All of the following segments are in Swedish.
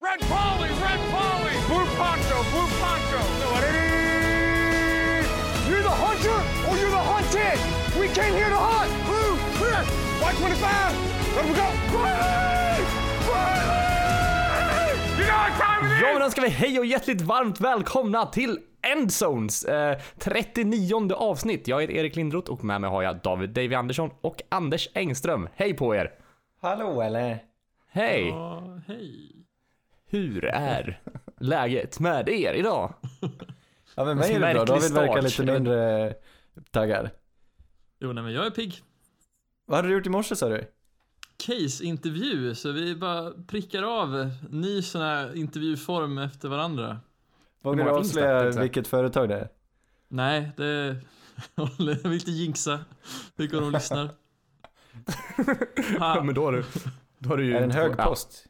Red Polly, Red Polly, Blue Poncho, Blue Poncho. You're the hunter or you're the hunted. We came here to hunt. Blue, clear. White 25. Let we go. Riley! Riley! You know what time it is? Ja men då ska vi hej och hjärtligt varmt välkomna till Endzones eh, 39 avsnitt. Jag heter Erik Lindroth och med mig har jag David Davy Andersson och Anders Engström. Hej på er! Hallå eller? Hej! Ja, hej. Hur är läget med er idag? Ja men mig är det bra, David verkar lite mindre taggad. Jo, nej men jag är pigg. Vad hade du gjort i morse sa du? Case-intervju, så vi bara prickar av ny sån här intervjuform efter varandra. Vågar du avslöja vilket företag det är? Nej, det... Jag vill inte jinxa. Vilka de lyssnar. Ja men då har du... Då har du ju... Är det en hög ja. post?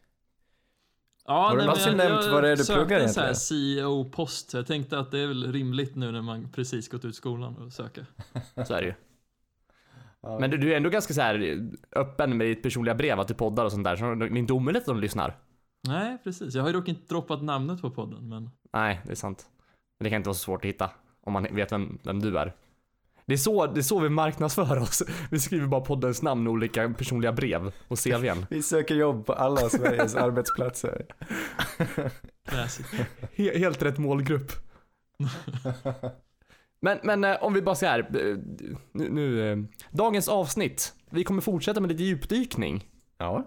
Ja, Har du någonsin jag- nämnt jag vad det är du pluggar egentligen? CEO-post, så jag tänkte att det är väl rimligt nu när man precis gått ut skolan och söka. Så är det ju. Men du, du är ändå ganska så här öppen med ditt personliga brev att du poddar och sånt där, så det är inte omöjligt att de lyssnar. Nej, precis. Jag har ju dock inte droppat namnet på podden, men... Nej, det är sant. Men det kan inte vara så svårt att hitta om man vet vem, vem du är. Det är, så, det är så vi marknadsför oss. Vi skriver bara poddens namn och olika personliga brev och CVn. Vi söker jobb på alla Sveriges arbetsplatser. He- helt rätt målgrupp. Men, men eh, om vi bara säger här, eh, nu, nu, eh, dagens avsnitt. Vi kommer fortsätta med lite djupdykning. Ja.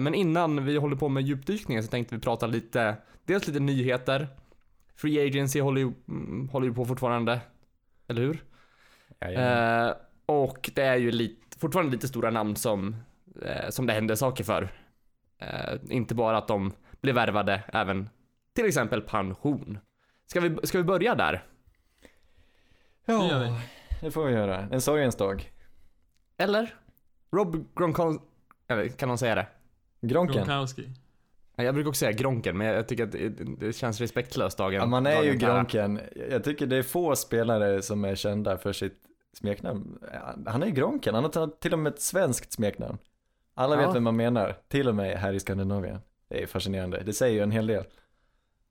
Men innan vi håller på med djupdykningen så tänkte vi prata lite, dels lite nyheter. Free Agency håller ju, mm, håller ju på fortfarande. Eller hur? Jajamän. Eh, och det är ju lite, fortfarande lite stora namn som, eh, som det händer saker för. Eh, inte bara att de blir värvade, även till exempel pension. Ska vi, ska vi börja där? det gör ja, vi. det får vi göra. En sorgens dag. Eller? Rob Gronkowski, kan man säga det? Gronken. Gronkowski. Ja, Jag brukar också säga Gronken, men jag tycker att det, det känns respektlöst dagen. Ja, man är ju dagen nära. Gronken. Jag tycker det är få spelare som är kända för sitt smeknamn. Han är ju Gronken, han har till och med ett svenskt smeknamn. Alla Ja. vet vem man menar, till och med här i Skandinavien. Det är fascinerande, det säger ju en hel del.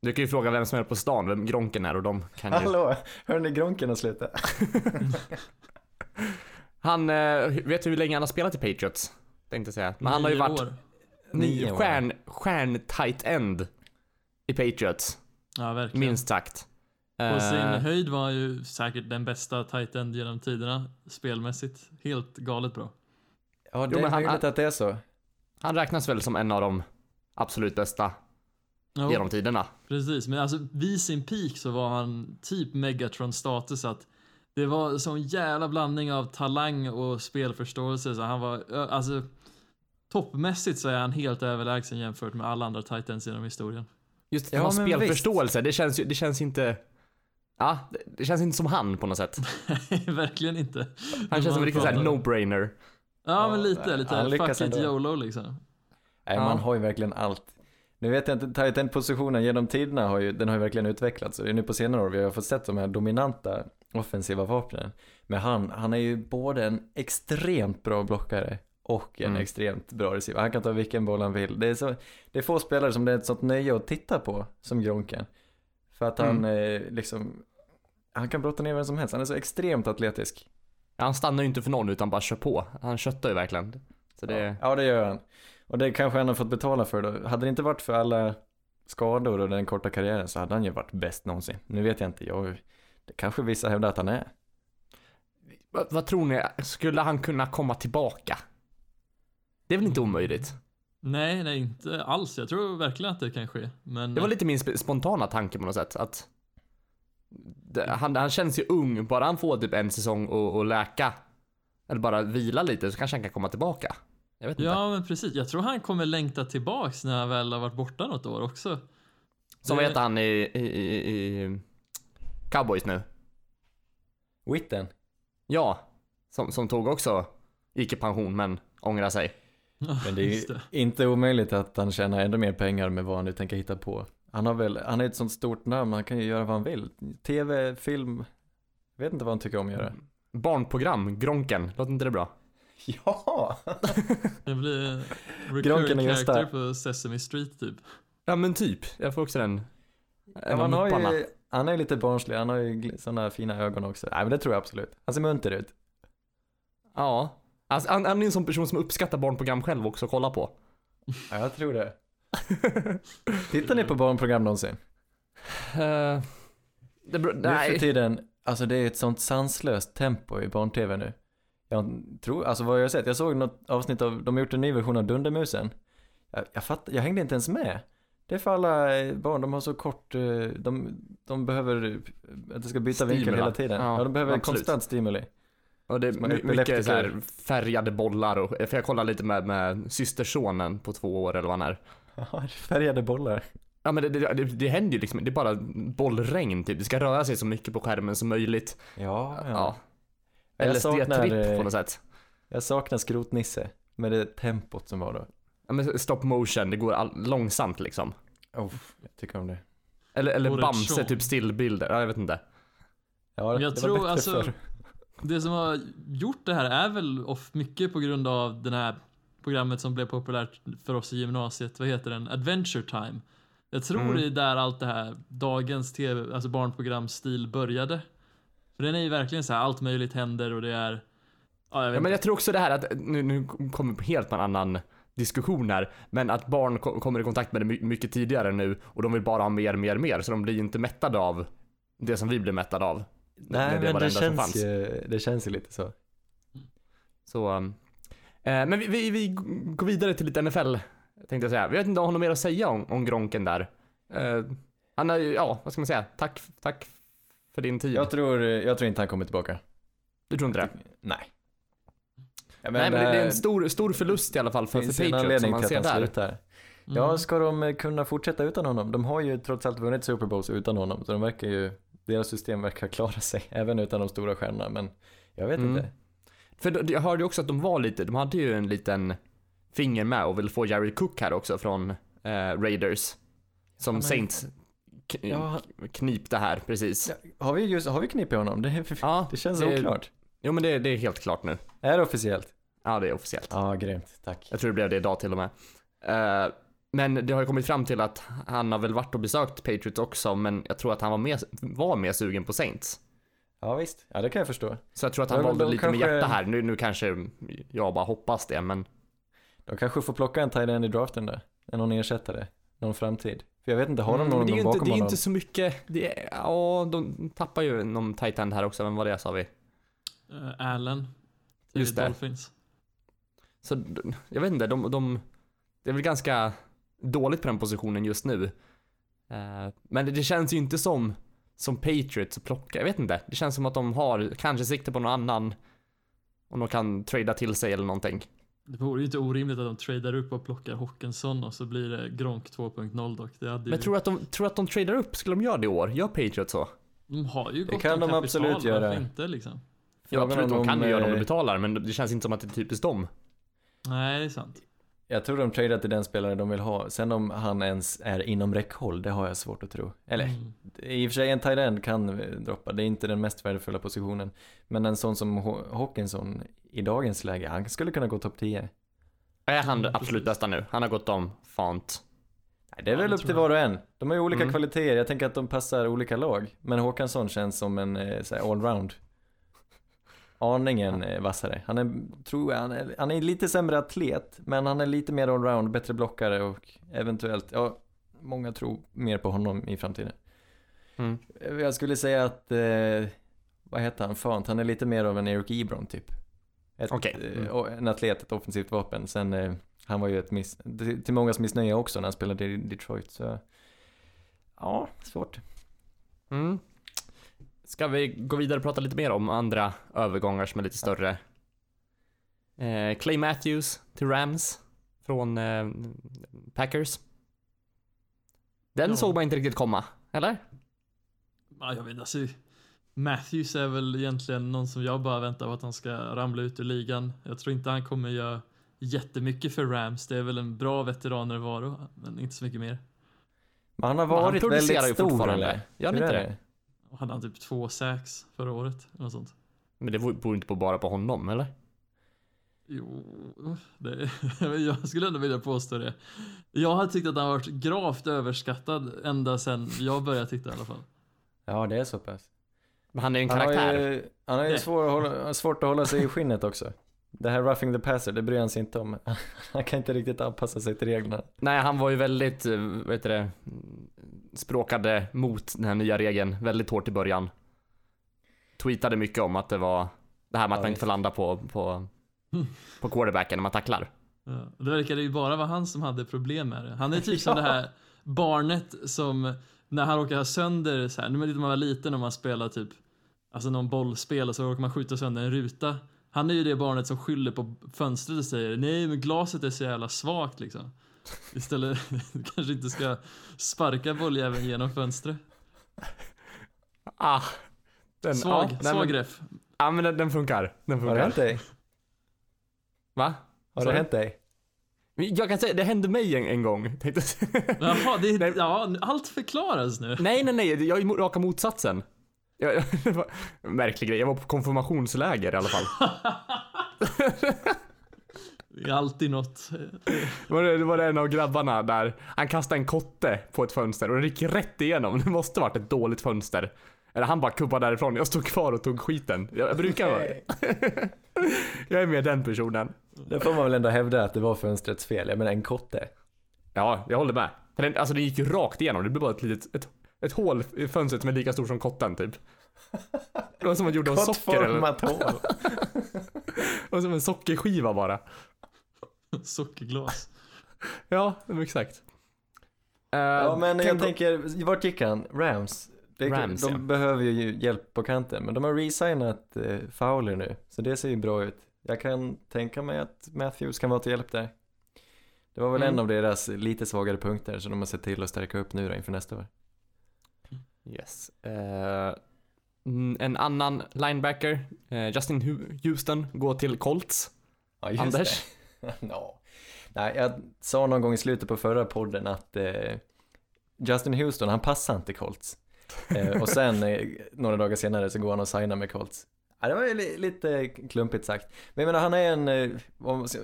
Du kan ju fråga vem som är på stan, vem Gronken är och de kan ju... Hallå, hör ni Gronken och sluta? Han, eh, vet du hur länge han har spelat i Patriots? Tänkte säga. Men han har ju Nio varit år. ni, Nio år. stjärn, stjärn tight end i Patriots. Ja, verkligen. Minst sagt. På Eh, sin höjd var han ju säkert den bästa tight end genom tiderna spelmässigt. Helt galet bra. Ja, det Jo, är han- möjligt att det är så. Han räknas väl som en av de absolut bästa Jo, genom tiderna. precis, men alltså vid sin peak så var han typ Megatron status att det var sån jävla blandning av talang och spelförståelse så han var, alltså toppmässigt så är han helt överlägsen jämfört med alla andra tight ends genom historien. Just Ja, ja, spelförståelse, det känns ju, det känns inte... Ja, det, känns inte som han på något sätt. Verkligen inte. Han känns som en riktig no-brainer. Ja, men lite, lite. han Fuck it. YOLO liksom. Nej, Ja. man har ju verkligen allt. Nu vet jag inte, tight end positionen genom tiderna har ju, den har ju verkligen utvecklats. Det är nu på senare år vi har fått sett de här dominanta offensiva vapnen. Men han, han är ju både en extremt bra blockare och en Mm. extremt bra receiver. Han kan ta vilken boll han vill. Det är, så, det är få spelare som det är ett sånt nöje att titta på som Gronken. För att han eh, liksom, han kan brotta ner vem som helst. Han är så extremt atletisk. Han stannar ju inte för någon utan bara kör på. Han köttar ju verkligen. Så det... Ja, ja, det gör han. Och det kanske han har fått betala för då. Hade det inte varit för alla skador och den korta karriären så hade han ju varit bäst någonsin. Nu vet jag inte, jag, det kanske vissa hävdar att han är. Vad, vad tror ni? Skulle han kunna komma tillbaka? Det är väl inte omöjligt? Nej, nej, inte alls. Jag tror verkligen att det kan ske. Men Det var lite min sp- spontana tanke på något sätt. Att det, han, han känns ju ung, bara han får typ en säsong och, och läka. Eller bara vila lite så kanske han kan komma tillbaka. Jag vet inte. Ja, men precis. Jag tror han kommer längta tillbaks när han väl har varit borta något år också. Som det- heter han i, i, i, i Cowboys nu? Witten. Ja. Som, som tog också, gick i pension men ångrar sig. Men det är ju inte omöjligt att han tjänar ännu mer pengar med vad han nu tänker hitta på. Han har väl, han är ett sånt stort namn, han kan ju göra vad han vill. TV, film, jag vet inte vad han tycker om att göra. Barnprogram, Gronken, låter inte det bra? Ja! Det blir Gronken recurring character på Sesame Street typ. Ja men typ, jag får också den. Ja, han, har ju, han är ju lite barnslig, han har ju sådana fina ögon också. Nej men det tror jag absolut. Han ser munter ut. Ja. Alltså, han, han är en sån person som uppskattar barnprogram själv också att kolla på. Ja, jag tror det. Tittar ni på barnprogram någonsin? Eh, det, beror- Nu för nej. tiden, alltså det är ett sånt sanslöst tempo i barn-tv nu. Jag tror, alltså vad jag har sett, jag såg något avsnitt av, de har gjort en ny version av Dundermusen. Jag, jag fatt, jag hängde inte ens med. Det är för alla barn, de har så kort, eh, de, de behöver eh, att det ska byta vinkel Stimula. hela tiden. Ja, Ja, de behöver absolut. konstant stimuli. Och det är mycket så här färgade bollar och, för jag kollar lite med, med systersonen på två år eller vad han är. Ja, färgade bollar. Ja men det, det, det, det händer ju liksom, det är bara bollregn typ. Det ska röra sig så mycket på skärmen som möjligt. Ja, ja. Ja. LSD-tripp eh, på något sätt. Jag saknar Skrotnisse med det tempot som var då. Ja men stop motion, det går all, långsamt liksom. Oh, jag tycker om det. Eller, eller Bamse, typ stillbilder. Ja, jag vet inte. Ja, jag det tror var bättre alltså- förr. Det som har gjort det här är väl of, mycket på grund av det här programmet som blev populärt för oss i gymnasiet. Vad heter den? Adventure Time. Jag tror Mm. det är där allt det här dagens tv, alltså barnprogramstil började. För den är ju verkligen så här, allt möjligt händer och det är... Ja, Ja, men jag tror också det här att, nu, nu kommer vi på helt en annan diskussion här, men att barn ko- kommer i kontakt med det my- mycket tidigare nu och de vill bara ha mer, mer, mer, så de blir inte mättade av det som vi blir mättade av. Nej, När men det känns, ju, det känns ju lite så. Så, um, eh, men vi, vi, vi går vidare till lite NFL, tänkte jag säga. Vi vet inte om har något mer att säga om, om Gronken där. Eh, han är ju, ja, vad ska man säga, tack, tack för din tid. Jag tror, jag tror inte han kommer tillbaka. du tror inte det? Nej. Ja, Nej, men det, det är en stor, stor förlust i alla fall för, för Patriots som man ser där. slutar. Mm. Ja, ska de eh, kunna fortsätta utan honom? De har ju trots allt vunnit Super Bowls utan honom, så de verkar ju, deras system verkar klara sig, även utan de stora stjärnorna, men jag vet Mm. inte. För jag hörde ju också att de var lite, de hade ju en liten finger med och vill få Jared Cook här också från eh, Raiders. Som Ja, men- Saints Ja, knipte här precis. har vi just, har vi knipit honom? Det, Ja, det känns det- oklart. Jo men det, det är helt klart nu. Är det officiellt? Ja det är officiellt. Ja, grymt. Tack. Jag tror det blev det idag till och med. Eh, men det har ju kommit fram till att han har väl varit och besökt Patriots också, men jag tror att han var mer, var mer sugen på Saints. Ja, visst. Ja, det kan jag förstå. Så jag tror att han Ja, valde lite med kanske- hjärta här. Nu, nu kanske jag bara hoppas det, men De kanske får plocka en tight end i draften där. Är någon ersättare. Någon framtid. För jag vet inte, har de Mm, någon men det är ju bakom inte, det är honom? inte så mycket, det är, ja de tappar ju någon tight end här också, vem var det sa vi? Eh, Allen. Just det. Dolphins. Så jag vet inte, de, de, det är väl ganska dåligt på den positionen just nu. Eh, men det, det känns ju inte som, som Patriots att plocka, jag vet inte. Det känns som att de har kanske sikte på någon annan, om de kan trada till sig eller någonting. Det vore ju inte orimligt att de tradar upp och plockar Hawkinson och så blir det Gronk 2.0 dock. Det hade ju... Men tror du att de, tror att de tradar upp? Skulle de göra det i år? Gör Patriots så? De har ju Det gott kan om de kapital, absolut göra. varför inte liksom? Ja, Frågan absolut, de kan ju göra det om de betalar, men det känns inte som att det är typiskt dem. Nej, det är sant. Jag tror de tradar till den spelare de vill ha. Sen om han ens är inom räckhåll, det har jag svårt att tro. Eller, Mm. i och för sig en tight end kan droppa, det är inte den mest värdefulla positionen. Men en sån som Haw- Hawkinson i dagens läge, han skulle kunna gå topp 10. Är han Mm, absolut bästa nu? Han har gått om Fant. Nej, det är Ja, väl upp till var och en. De har ju olika Mm. kvaliteter, jag tänker att de passar olika lag. Men Håkansson känns som en eh, allround. Aningen eh, vassare. Han är, tror jag, han är, han är lite sämre atlet, men han är lite mer allround, bättre blockare och eventuellt, ja, många tror mer på honom i framtiden. Mm. Jag skulle säga att, eh, vad heter han, Fant, han är lite mer av en Eric Ebron typ. Ett, Okej. eh, Mm. En atlet, ett offensivt vapen. Sen, eh, han var ju ett miss, till till mångas missnöje också när han spelade i Detroit. Så, ja, svårt. Mm. Ska vi gå vidare och prata lite mer om andra övergångar som är lite större? Eh, Clay Matthews till Rams från eh, Packers. Den Ja. såg man inte riktigt komma, eller? Ja, jag vet inte, alltså, Matthews är väl egentligen någon som jag bara väntar på att han ska ramla ut ur ligan. Jag tror inte han kommer göra jättemycket för Rams. Det är väl en bra veteranärvaro, men inte så mycket mer. Men han har Men han varit producerar väldigt ju stor fortfarande. eller? Gör han inte det? Hade han typ två sax förra året, eller sånt. Men det beror inte på bara på honom, eller? Jo, det, jag skulle ändå vilja påstå det. Jag har tyckt att han varit gravt överskattad ända sedan jag började titta i alla fall. Ja, det är så pass. Men han är ju en Han har karaktär. ju, han har ju svår att hålla, svårt att hålla sig i skinnet också. Det här roughing the passer, det bryr han sig inte om. Han kan inte riktigt anpassa sig till reglerna. Nej, han var ju väldigt, eh, vad heter det, språkade mot den här nya regeln väldigt hårt i början. Tweetade mycket om att det var det här med att Ja, man inte får landa på, på, på quarterbacken när man tacklar. Ja, det verkade ju bara vara han som hade problem med det. Han är typ som det här barnet som när han råkar ha sönder så här, när man var liten och man spelar typ alltså någon bollspel och så råkar man skjuta sönder en ruta. Han är ju det barnet som skyller på fönstret och säger nej men glaset är så jävla svagt liksom. Istället kanske inte ska sparka bolljäveln genom fönstret. Ah, den, Svag, ja, nej, svag men, ref. ja, men den, den funkar. Den Har funkar. det hänt dig? Va? Har Sorry? det hänt dig? Jag kan säga, det hände mig en, en gång. Jaha, det, Nej. ja, allt förklaras nu. nej, nej, nej, jag är raka motsatsen. Jag, det var, märklig grej, jag var på konfirmationsläger i alla fall. Det är alltid något. Det var, det var en av grabbarna där, han kastade en kotte på ett fönster och det gick rätt igenom. Det måste varit ett dåligt fönster. Eller han bara kubbade därifrån, jag stod kvar och tog skiten. Jag brukar vara... jag är med den personen. Det får man väl ändå hävda att det var fönstrets fel. Jag menar en kotte. Ja, jag håller med. Den, alltså det gick ju rakt igenom, det blev bara ett litet, ett, ett hål i fönstret som är lika stort som kotten typ. Det var som att man gjorde av socker eller, Kottformat hål. det var som en sockerskiva bara. Sockerglas. Ja, exakt. Eh, Ja men jag tänker, vart gick han? Rams? Det, Rams, de ja. behöver ju hjälp på kanten, men de har resignat eh, Fowler nu, så det ser ju bra ut. Jag kan tänka mig att Matthews kan vara till hjälp där. Det var väl Mm. en av deras lite svagare punkter, så de har sett till att stärka upp nu då inför nästa år. Yes. Mm, en annan linebacker, eh, Justin Houston, går till Colts. Ja, just Anders? det. no. Nej, jag sa någon gång i slutet på förra podden att eh, Justin Houston, han passar inte Colts. Och sen några dagar senare så går han och signar med Colts. Ja, det var ju li- lite klumpigt sagt. Men jag menar, han är en,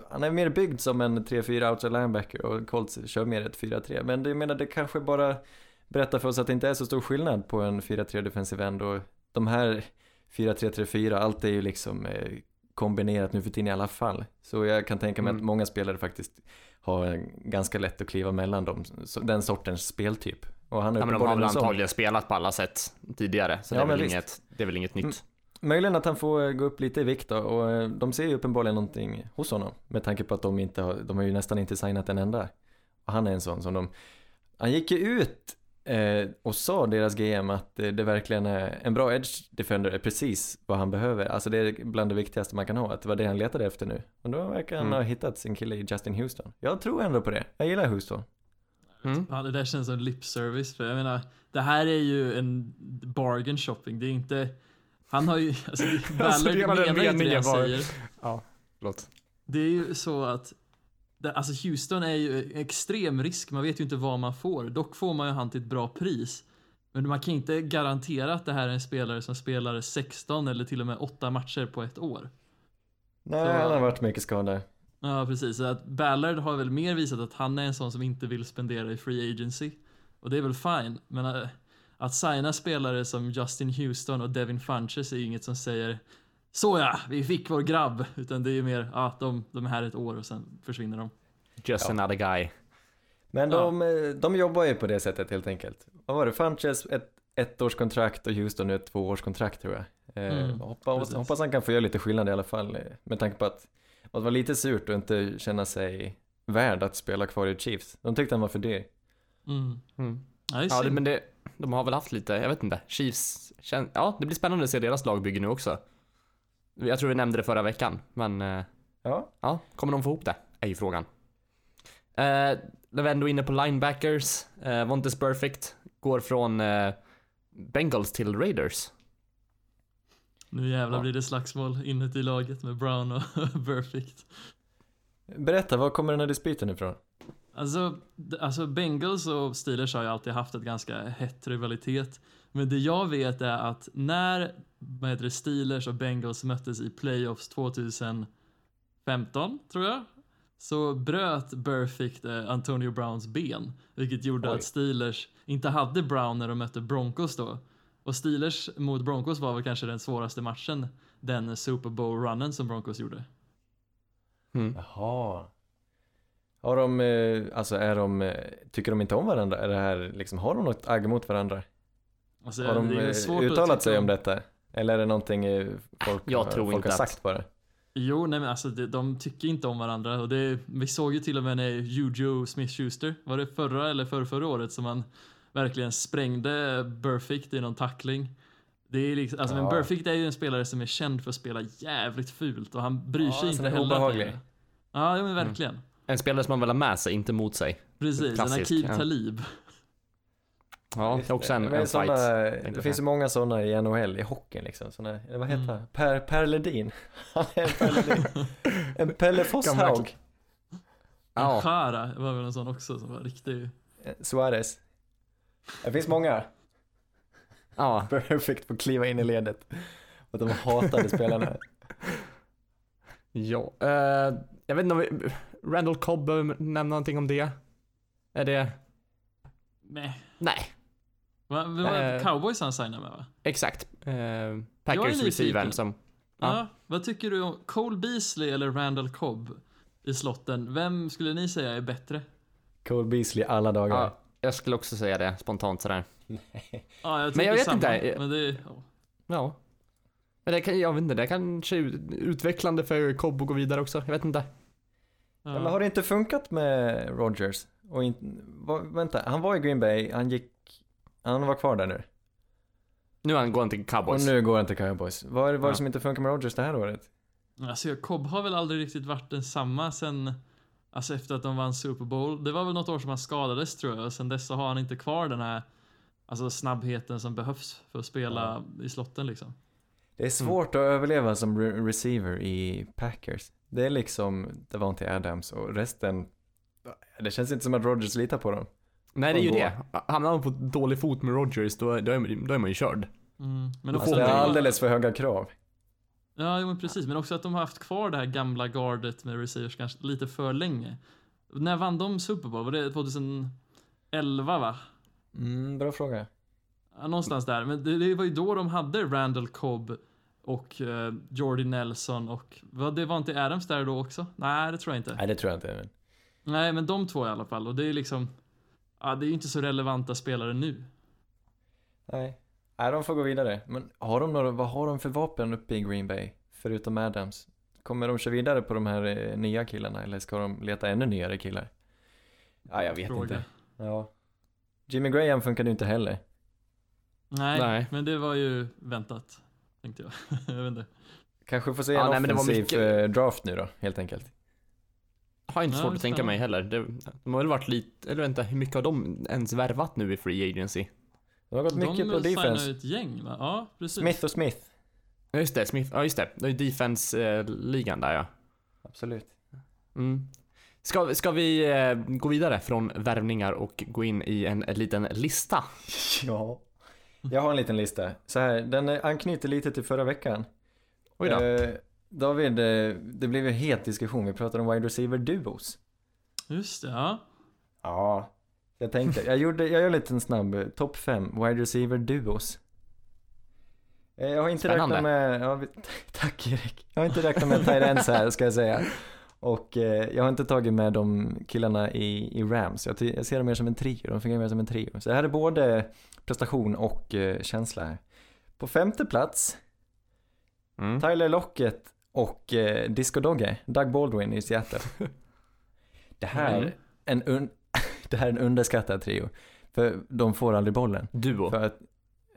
han är mer byggd som en 3-4 outside linebacker och Colts kör mer ett 4-3. Men det, jag menar, det kanske bara berättar för oss att det inte är så stor skillnad på en 4-3 defensive end och de här 4-3-3-4, allt är ju liksom eh, kombinerat nu för tiden i alla fall. Så jag kan tänka mig Mm. att många spelare faktiskt har ganska lätt att kliva mellan dem, den sortens speltyp. Och han Ja, men de har väl antagligen spelat på alla sätt tidigare, så Ja, det, är väl inget, det är väl inget nytt. Mm. Möjligen att han får eh, gå upp lite i vikt då, och eh, de ser ju uppenbarligen någonting hos honom. Med tanke på att de inte har, de har ju nästan inte signat en enda. Och han är en sån som de, han gick ju ut eh, och sa deras GM att eh, det verkligen är en bra edge defender är precis vad han behöver. Alltså det är bland det viktigaste man kan ha, att det var det han letade efter nu. Och då verkar han Mm. ha hittat sin kille i Justin Houston. Jag tror ändå på det, jag gillar Houston. Mm. Ja, det där känns som lip service. För jag menar, det här är ju en bargain shopping. Det är inte... Han har ju... Alltså, Alltså, Ballard den menar ju inte det han var- säger. Ja, förlåt. Det är ju så att... Alltså Houston är ju extrem risk. Man vet ju inte vad man får. Dock får man ju han till ett bra pris. Men man kan inte garantera att det här är en spelare som spelar 16 eller till och med 8 matcher på ett år. Nej, Så- han har varit mycket skadad. Ja, precis. Så att Ballard har väl mer visat att han är en sån som inte vill spendera i free agency. Och det är väl fine. Men äh, att signa spelare som Justin Houston och Devin Funches är ju inget som säger så ja, vi fick vår grabb. Utan det är ju mer, ja, ah, de, de är här ett år och sen försvinner de. Just Ja. another guy. Men Ja. de, eh, de jobbar ju på det sättet helt enkelt. Vad var det? Funches ett ettårskontrakt och Houston ett tvåårskontrakt tror jag. Eh, Mm, hoppas, precis. hoppas han kan få göra lite skillnad i alla fall. eh, Med tanke på att att det var lite surt att inte känna sig värd att spela kvar i Chiefs. De tyckte han var för dyr. Mm. Mm. Ja, Ja, det, men det, de har väl haft lite, jag vet inte, Chiefs, kän, ja det blir spännande att se deras lagbygge nu också. Jag tror vi nämnde det förra veckan, men eh, Ja, ja, kommer de få ihop det? Är ju frågan. Eh, när vi ändå är inne på linebackers, eh, Vontes Perfect går från eh, Bengals till Raiders. Nu jävlar Ja. blir det slagsmål inuti laget med Brown och Perfect. berätta, var kommer den här dispyten ifrån? Alltså, d- alltså Bengals och Steelers har ju alltid haft ett ganska hett rivalitet. Men det jag vet är att när vad heter det, Steelers och Bengals möttes i playoffs 2014 15 tror jag, så bröt Burfict eh, Antonio Browns ben, vilket gjorde Oj. att Steelers inte hade Brown när de mötte Broncos då. Och Steelers mot Broncos var väl kanske den svåraste matchen den Super Bowl-runnen som Broncos gjorde. Mm. Jaha. Har de, eh, alltså är de, eh, tycker de inte om varandra? Är det här, liksom, har de något agg mot varandra? Alltså, Har de det är eh, uttalat sig om detta? Eller är det någonting eh, folk, Jag har- tror folk inte har att- sagt bara? Jo, nej men alltså det, de tycker inte om varandra och det, vi såg ju till och med när Juju Smith-Schuster, var det förra eller förra, förra året som han verkligen sprängde Burfict i någon tackling. Det är liksom, alltså men Ja. Burfict är ju en spelare som är känd för att spela jävligt fult och han bryr Ja, sig sån inte heller. obehaglig. Ja, ja men verkligen. En spelare som man vill ha med sig, inte mot sig. Precis, en Klassisk, Akib ja. Talib. Ja, det är också en, en såna, fight. Det finns ju många sådana i NHL, i hockeyn liksom. Såna, vad heter Mm. han? Per, per Ledin. Han är en Per Ledin. en Pelle Fosshaug. Ja. Chara var väl en sån också som var riktig. Eh, Suarez. Det finns många. Ja, Perfect på att kliva in i ledet. Och de hatade spelarna. ja. Eh, jag vet inte om vi, Randall Cobb behöver nämna någonting om det. Är det? Nej. Nej, det var Eh. cowboys han signade med va? exakt. Jag är Packers receivern som... Ja. Ja. Vad tycker du om Cole Beasley eller Randall Cobb i slotten? Vem skulle ni säga är bättre? Cole Beasley alla dagar. Ja, jag skulle också säga det spontant sådär. Ja, jag Men jag vet samma, inte. Men det, ja. Ja. Men det kan, jag vet inte, det kanske är utvecklande för Cobb att gå vidare också. Jag vet inte. Ja, men har det inte funkat med Rogers? Och in, va, vänta, han var i Green Bay, han gick, han var kvar där nu. Nu han går han till Och Cowboys. nu går han till Cowboys. Vad är det, vad är det Ja. som inte funkar med Rogers det här året? Alltså, Cobb har väl aldrig riktigt varit densamma sen, alltså efter att de vann Super Bowl. Det var väl något år som han skadades tror jag, och sen dess så har han inte kvar den här, alltså snabbheten som behövs för att spela i slotten liksom. Det är svårt att överleva som re- receiver i Packers. Det är liksom Davante Adams och resten, det känns inte som att Rogers litar på dem. Nej, det är ju det. Hamnar man på dålig fot med Rodgers, då, då, är, då är man ju körd. Mm. Men Då också Alltså får det är alldeles för höga krav. Ja, men precis. Men också att de har haft kvar det här gamla gardet med receivers kanske lite för länge. När vann de Super Bowl? Var det 2011 va? Mm, bra fråga. Ja, någonstans där. Men det, det var ju då de hade Randall Cobb och uh, Jordy Nelson och vad, det var inte Adams där då också? Nej, det tror jag inte. Nej det tror jag inte. Men... Nej, men de två i alla fall. Och det är liksom, ja, det är ju inte så relevanta spelare nu. Nej. Nej, de får gå vidare. Men har de några, vad har de för vapen uppe i Green Bay? Förutom Adams. Kommer de köra vidare på de här eh, nya killarna eller ska de leta ännu nyare killar? Ja, jag vet Fråga. inte. Ja. Jimmy Graham funkade ju inte heller. Nej, Nej. men det var ju väntat. Tänkte jag. jag vet inte. Kanske får se Ja, en nej, men det var offensiv mycket- eh, draft nu då, helt enkelt. Har inte Ja, svårt att tänka mig heller. Det, de har väl varit lite, eller vänta, hur mycket har de ens värvat nu i Free Agency? De har gått mycket de på defense. ett gäng va? Ja, precis. Smith och Smith. Ja, just det, Smith, ja just det. Det är defense-ligan där ja. Absolut. Mm. Ska, ska vi eh, gå vidare från värvningar och gå in i en, en liten lista? Ja. Jag har en liten lista. Så här, den anknyter lite till förra veckan. Oj då. Eh, David, eh, det blev en het diskussion. Vi pratade om wide receiver duos. Just det, ja. Ja. Jag tänkte, jag gjorde, jag gör en liten snabb eh, topp 5 wide receiver duos. Eh, Jag har inte Spännande. räknat med, ja, tack Erik. Jag har inte räknat med ends här ska jag säga. Och eh, jag har inte tagit med de killarna i, i Rams. Jag, jag ser dem mer som en trio, de fungerar mer som en trio. Så det här är både prestation och eh, känsla här. På femte plats, Mm. Tyler Lockett och eh, Disco Dogge, Doug Baldwin i Seattle. Det här, Mm. en un- det här är en underskattad trio. För de får aldrig bollen. Duo. För att,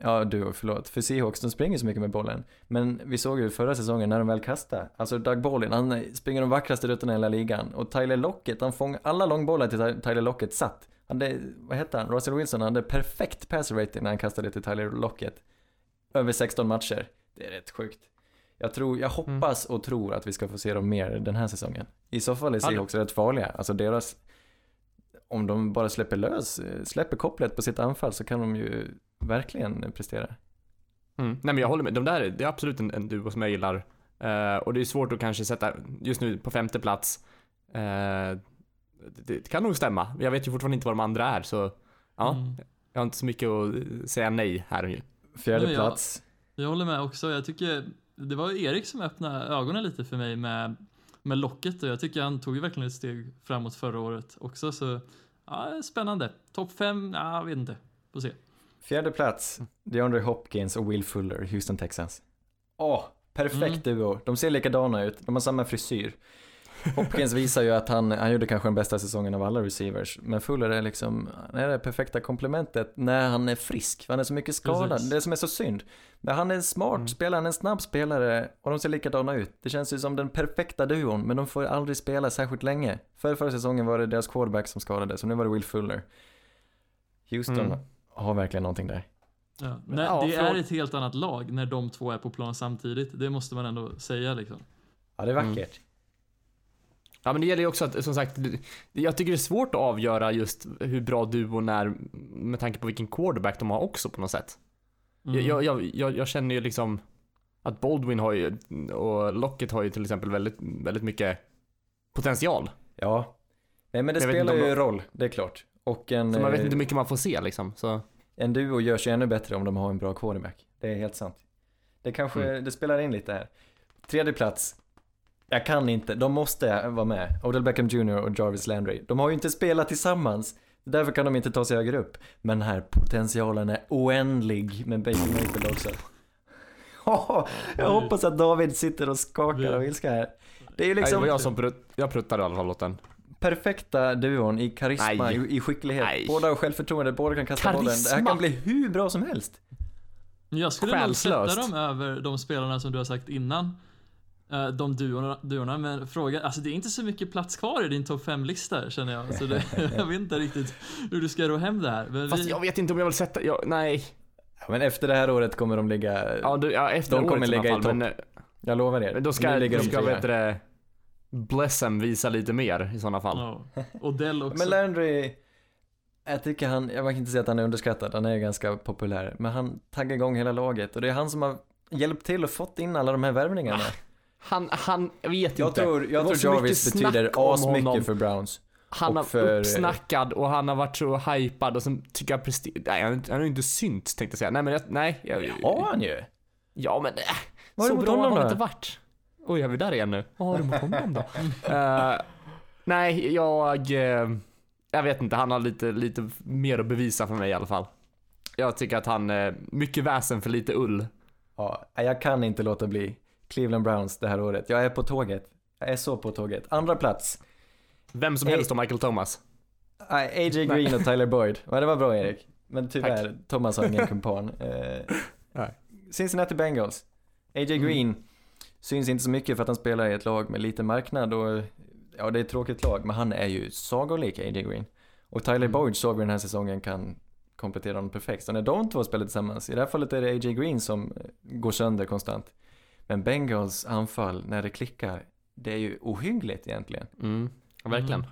ja du, förlåt. För Seahawks, de springer så mycket med bollen. Men vi såg ju förra säsongen när de väl kastade. Alltså Doug Baldwin, han springer de vackraste rutterna i hela ligan. Och Tyler Lockett, han fångar alla långbollar till Ty- Tyler Lockett satt. Han hade, vad hette han? Russell Wilson han hade perfekt pass rating när han kastade till Tyler Lockett. Över 16 matcher. Det är rätt sjukt. Jag tror, jag hoppas och tror att vi ska få se dem mer den här säsongen. I så fall är Seahawks rätt farliga. Alltså deras, om de bara släpper lös, släpper kopplet på sitt anfall så kan de ju verkligen prestera. Mm. Nej men jag håller med, de där, det är absolut en, en duo som jag gillar Eh, och det är svårt att kanske sätta, just nu på femte plats. Eh, det, det kan nog stämma. Jag vet ju fortfarande inte vad de andra är så ja, Mm. jag har inte så mycket att säga nej här. Fjärde Nej, men jag- plats. Jag håller med också. Jag tycker det var Erik som öppnade ögonen lite för mig med, med locket och jag tycker han tog ju verkligen ett steg framåt förra året också så ja, spännande. Topp fem, ja, jag vet inte. Får se. Fjärde plats. DeAndre Hopkins och Will Fuller, Houston Texans. Åh, perfekt Mm. duo. De ser likadana ut, de har samma frisyr. Hopkins visar ju att han, han gjorde kanske den bästa säsongen av alla receivers. Men Fuller är liksom, han är det perfekta komplementet när han är frisk. För han är så mycket skadad, Precis. det som är så synd. Men han är en smart Mm. spelare, han är en snabb spelare och de ser likadana ut. Det känns ju som den perfekta duon, men de får aldrig spela särskilt länge. Förra, förra säsongen var det deras quarterback som skadades och nu var det Will Fuller. Houston Mm. har verkligen någonting där. Ja. Nej, Ja, det är ett helt annat lag när de två är på plan samtidigt. Det måste man ändå säga liksom. Ja, det är Mm. Ja men det gäller ju också att, som sagt, jag tycker det är svårt att avgöra just hur bra duon är med tanke på vilken quarterback de har också på något sätt. Mm. Jag, jag, jag, jag känner ju liksom att Baldwin har ju, och Lockett har ju till exempel väldigt, väldigt mycket potential. Ja. Nej men det vet spelar ju de- roll, det är klart. Och en, Så man vet eh, inte hur mycket man får se liksom. Så, en duo görs ju ännu bättre om de har en bra quarterback. Det är helt sant. Det kanske, Mm. det spelar in lite här. Tredje plats. Jag kan inte, de måste vara med. Odell Beckham Jr och Jarvis Landry. De har ju inte spelat tillsammans. Därför kan de inte ta sig högre upp. Men den här potentialen är oändlig med Baker Mayfield också. Ja, jag hoppas att David sitter och skakar av ilska här. Det är ju Nej, det liksom var jag som prutt, jag pruttade i alla fall åt den. perfekta duon i karisma, Nej. i, i skicklighet. Nej. Båda har självförtroende, båda kan kasta bollen. Det här Karisma. kan bli hur bra som helst. Jag skulle nog sätta dem över de spelarna som du har sagt innan. Eh, De duorna, duorna, men fråga, alltså det är inte så mycket plats kvar i din topp 5-lista känner jag. Så det, jag vet inte riktigt hur du ska ro hem det här. Men Fast vi, jag vet inte om jag vill sätta, jag, nej. Ja, men efter det här året kommer de ligga, Ja, du, ja efter De året kommer ligga i topp. men, jag lovar er. men då ska, Nu då ligger de ska vet Blessem visa lite mer i sådana fall. ja. Odell också. Men Landry, jag tycker han, jag kan inte säga att han är underskattad, han är ju ganska populär. Men han taggar igång hela laget och det är han som har hjälpt till och fått in alla de här värvningarna. Han, han, jag vet jag inte. tror, Det jag tror Jarvis betyder asmycket för Browns. Han har för- uppsnackad och han har varit så hypad och sen tycker jag prester... Nej, han han har ju inte synts tänkte jag säga. Nej men jag, nej. Jag, Ja han ju. Ja men äh, Vad har så bra har han inte varit. Oj, är vi där igen nu? Vad har du mot honom då? Eh, nej, jag... eh, jag vet inte, han har lite, lite mer att bevisa för mig i alla fall. Jag tycker att han är mycket väsen för lite ull. Ja, jag kan inte låta bli. Cleveland Browns det här året. Jag är på tåget. Jag är så på tåget. Andra plats. Vem som helst om Michael Thomas. Nej, AJ Green och Tyler Boyd. Ja, det var bra Erik. Men tyvärr, Thomas har ingen kumpan. Eh. Cincinnati Bengals. AJ Green syns inte så mycket för att han spelar i ett lag med liten marknad och ja, det är ett tråkigt lag, men han är ju sagolik AJ Green. Och Tyler Boyd såg vi den här säsongen kan komplettera honom perfekt. Så när de två spelar tillsammans, i det här fallet är det AJ Green som eh, går sönder konstant. Men Bengals anfall, när det klickar, det är ju ohyggligt egentligen. Mm, verkligen. Mm.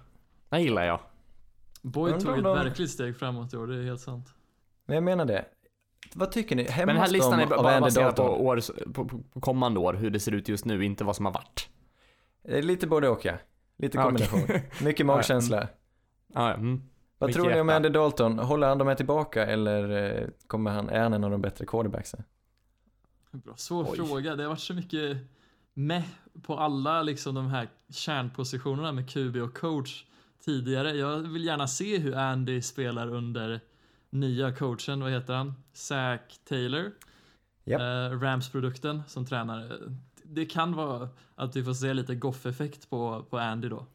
Det gillar jag. Boyd tog ett de- verkligt steg framåt i år, det är helt sant. Men jag menar det. Vad tycker ni? Hemma Men den här listan är bara baserad på, år, på, på, kommande år, hur det ser ut just nu, inte vad som har varit. Det är Lite både och ja. Lite Ah, kombination. okej. Mycket magkänsla. Ja, ja, mm. Vad Mycket tror ni om. Andy Dalton? Håller han dem här tillbaka eller eh, kommer han, är han en av de bättre quarterbacksen? Bra, svår Oj. fråga. Det har varit så mycket med på alla liksom de här kärnpositionerna med QB och coach tidigare. Jag vill gärna se hur Andy spelar under nya coachen, vad heter han? Zach Taylor. Japp. Eh, Rams-produkten som tränare. Det kan vara att vi får se lite goff-effekt på, på Andy då.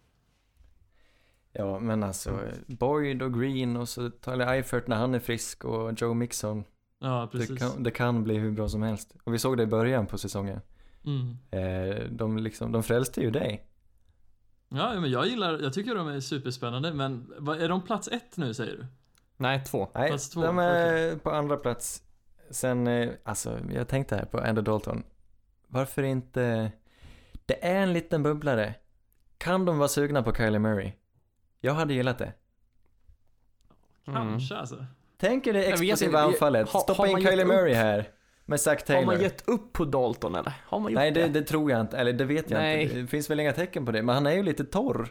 Ja, men alltså Boyd och Green och så Tyler Eifert när han är frisk och Joe Mixon. Ja, precis. Det kan, det kan bli hur bra som helst. Och vi såg det i början på säsongen. Mm. Eh, de, liksom, de frälste ju dig. Ja, men jag gillar, jag tycker de är superspännande, men är de plats ett nu säger du? Nej, två. Nej, Plats två, de är på andra plats. Sen, eh, alltså jag tänkte här på Andy Dalton. Varför inte... Det är en liten bubblare. Kan de vara sugna på Kylie Murray? Jag hade gillat det. Kanske alltså. Tänk er det explosiva anfallet. har- Stoppa har in Kylie Murray upp? här. med Zach Har Taylor. man gett upp på Dalton eller? Har man gjort Nej, det, det? det tror jag inte. Eller det vet jag Nej. inte. Det finns väl inga tecken på det. Men han är ju lite torr.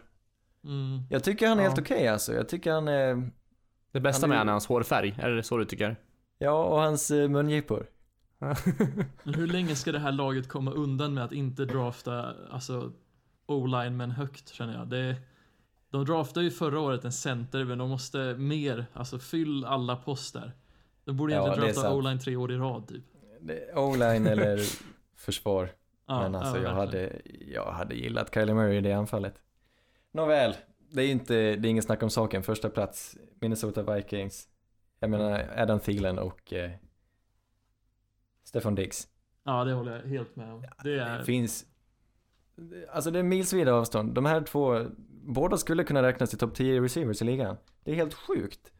Mm. Jag tycker han är Ja. helt okej alltså. Jag tycker han är... Det bästa Han är- med han är hans hårfärg, är det så du tycker? Ja, och hans uh, mungipor. Men hur länge ska det här laget komma undan med att inte drafta alltså, o-linemen högt känner jag. Det, de draftade ju förra året en center men de måste mer, alltså fyll alla poster. De borde egentligen det drafta o-line tre år i rad typ. Det- O-line eller försvar. Ja, Men alltså ja, jag, hade, jag hade gillat Kyler Murray i det anfallet. Nåväl, det är inte, det är ingen snack om saken. Första plats, Minnesota Vikings. Jag menar Adam Thielen och eh, Stefan Diggs. Ja, det håller jag helt med om. Det Det är, finns, alltså det är milsvida avstånd. De här två, båda skulle kunna räknas till topp 10 receivers i ligan. Det är helt sjukt.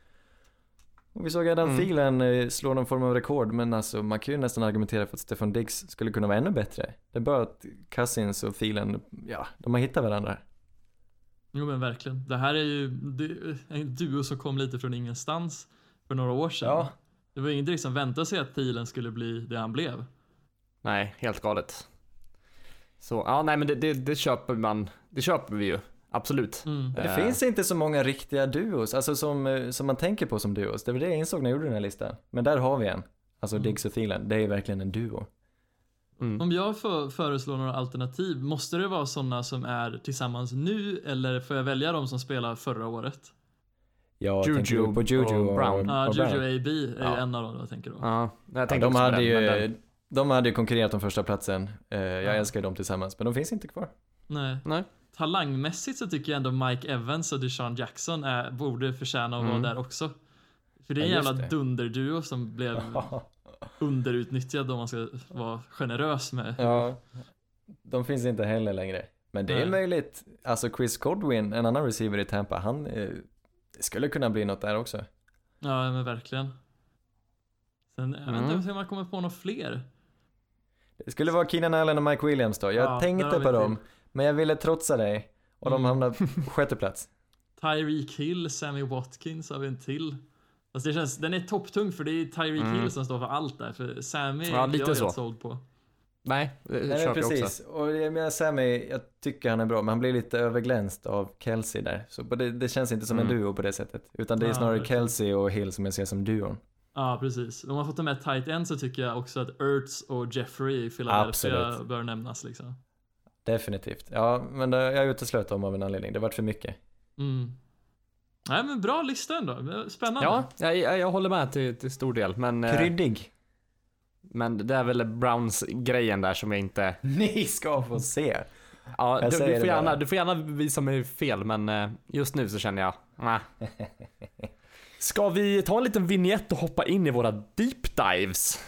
Och vi såg Adam Mm. Thielen eh, slå någon form av rekord, men alltså man kan ju nästan argumentera för att Stefan Diggs skulle kunna vara ännu bättre. Det är bara att Cousins och Thielen, ja, de har hittat varandra. jo men verkligen. Det här är ju en duo som kom lite från ingenstans för några år sedan. Ja. Det var ingen direkt som väntade sig att Thielen skulle bli det han blev. Nej, helt galet. Så, ja nej men det, det, det köper man, det köper vi ju. Absolut. Mm. Men det Eh. finns inte så många riktiga duos, alltså som, eh, som man tänker på som duos. Det var det jag insåg när jag gjorde den här listan. Men där har vi en. Alltså Mm. Diggs och Thielen, det är verkligen en duo. Mm. Om jag får föreslå några alternativ, måste det vara sådana som är tillsammans nu eller får jag välja de som spelar förra året? Jag Juju på Juju och och, Brown. Ja, och Juju. AB är Ja. en av dem jag tänker då. Ja, jag Ja, tänkte de, också på hade den, ju, den, de hade ju konkurrerat om första platsen. Eh, jag Ja. älskar ju dem tillsammans, men de finns inte kvar. Nej. Nej. Talangmässigt så tycker jag ändå Mike Evans och Deshaun Jackson är, borde förtjäna att Mm. vara där också. För det är en Ja, jävla det. dunderduo som blev underutnyttjad om man ska vara generös med. ja, de finns inte heller längre. Men det är Nej. möjligt. Alltså Chris Godwin, en annan receiver i Tampa, han eh, det skulle kunna bli något där också. Ja, men verkligen. Sen, jag vet Mm. inte om man kommer på några fler. Det skulle vara Keenan Allen och Mike Williams då. Jag Ja, tänkte på till. Men jag ville trotsa dig. Och de Mm. hamnade på sjätte plats. Tyreek Hill, Sammy Watkins har vi en till. Fast det känns, den är topptung för det är Tyreek Mm. Hill som står för allt där. För Sammy Ja, är lite jag så. helt såld på. nej, det Nej köper jag också. precis. Och jag menar Sammy, jag tycker han är bra, men han blir lite överglänst av Kelsey där. Så det, det känns inte som en Mm. duo på det sättet. Utan det är Ja, snarare verkligen. Kelsey och Hill som jag ser som duon. Ja, precis. Om man får ta med tight end så tycker jag också att Ertz och Jeffrey i Philadelphia Absolut. bör nämnas liksom. Definitivt. Ja, men det, jag uteslöt dem av en anledning. Det vart för mycket. Mm. Nej men bra lista ändå. Spännande. Ja, jag, jag, håller med till, till stor del, men, eh, Kryddig. men det är väl Browns grejen där som jag inte... Ni ska få se. Ja, du, du, får gärna, du får gärna visa mig fel, men eh, just nu så känner jag, nah. Ska vi ta en liten vignett och hoppa in i våra deep dives?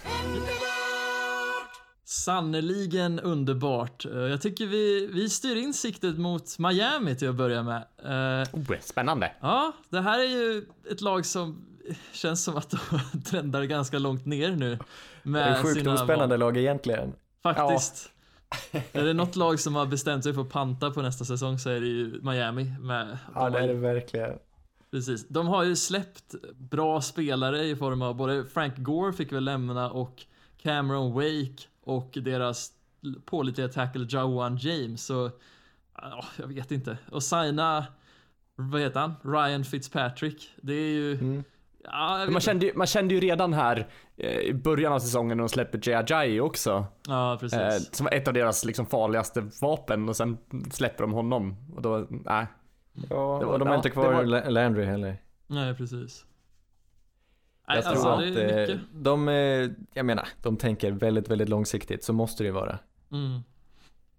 Sannerligen underbart. Eh, Jag tycker vi, vi styr in siktet mot Miami till att börja med. Eh, Oh, spännande. Ja, det här är ju ett lag som känns som att de trendar ganska långt ner nu. Det Med är sjukt sina ospännande val. lag egentligen. Faktiskt. Är det något lag som har bestämt sig för att panta på nästa säsong så är det ju Miami. Med, Ja, de det är det verkligen. Precis. De har ju släppt bra spelare i form av både Frank Gore fick väl lämna och Cameron Wake och deras pålitliga tackle Jawan James. Så, ja, jag vet inte. Och signa, vad heter han? Ryan Fitzpatrick. Det är ju... Mm. Ja, Man kände, ju, man kände ju redan här eh, i början av säsongen när de släppte Jay också. Ja, precis. Eh, som var ett av deras liksom farligaste vapen och sen släpper de honom. Och då, nej. Ja, Det var- och de har ja, inte kvar var- La- Landry heller. Nej, precis. Nej, Jag tror alltså, att eh, de, eh, jag menar, de tänker väldigt, väldigt långsiktigt. Så måste det ju vara. Mm.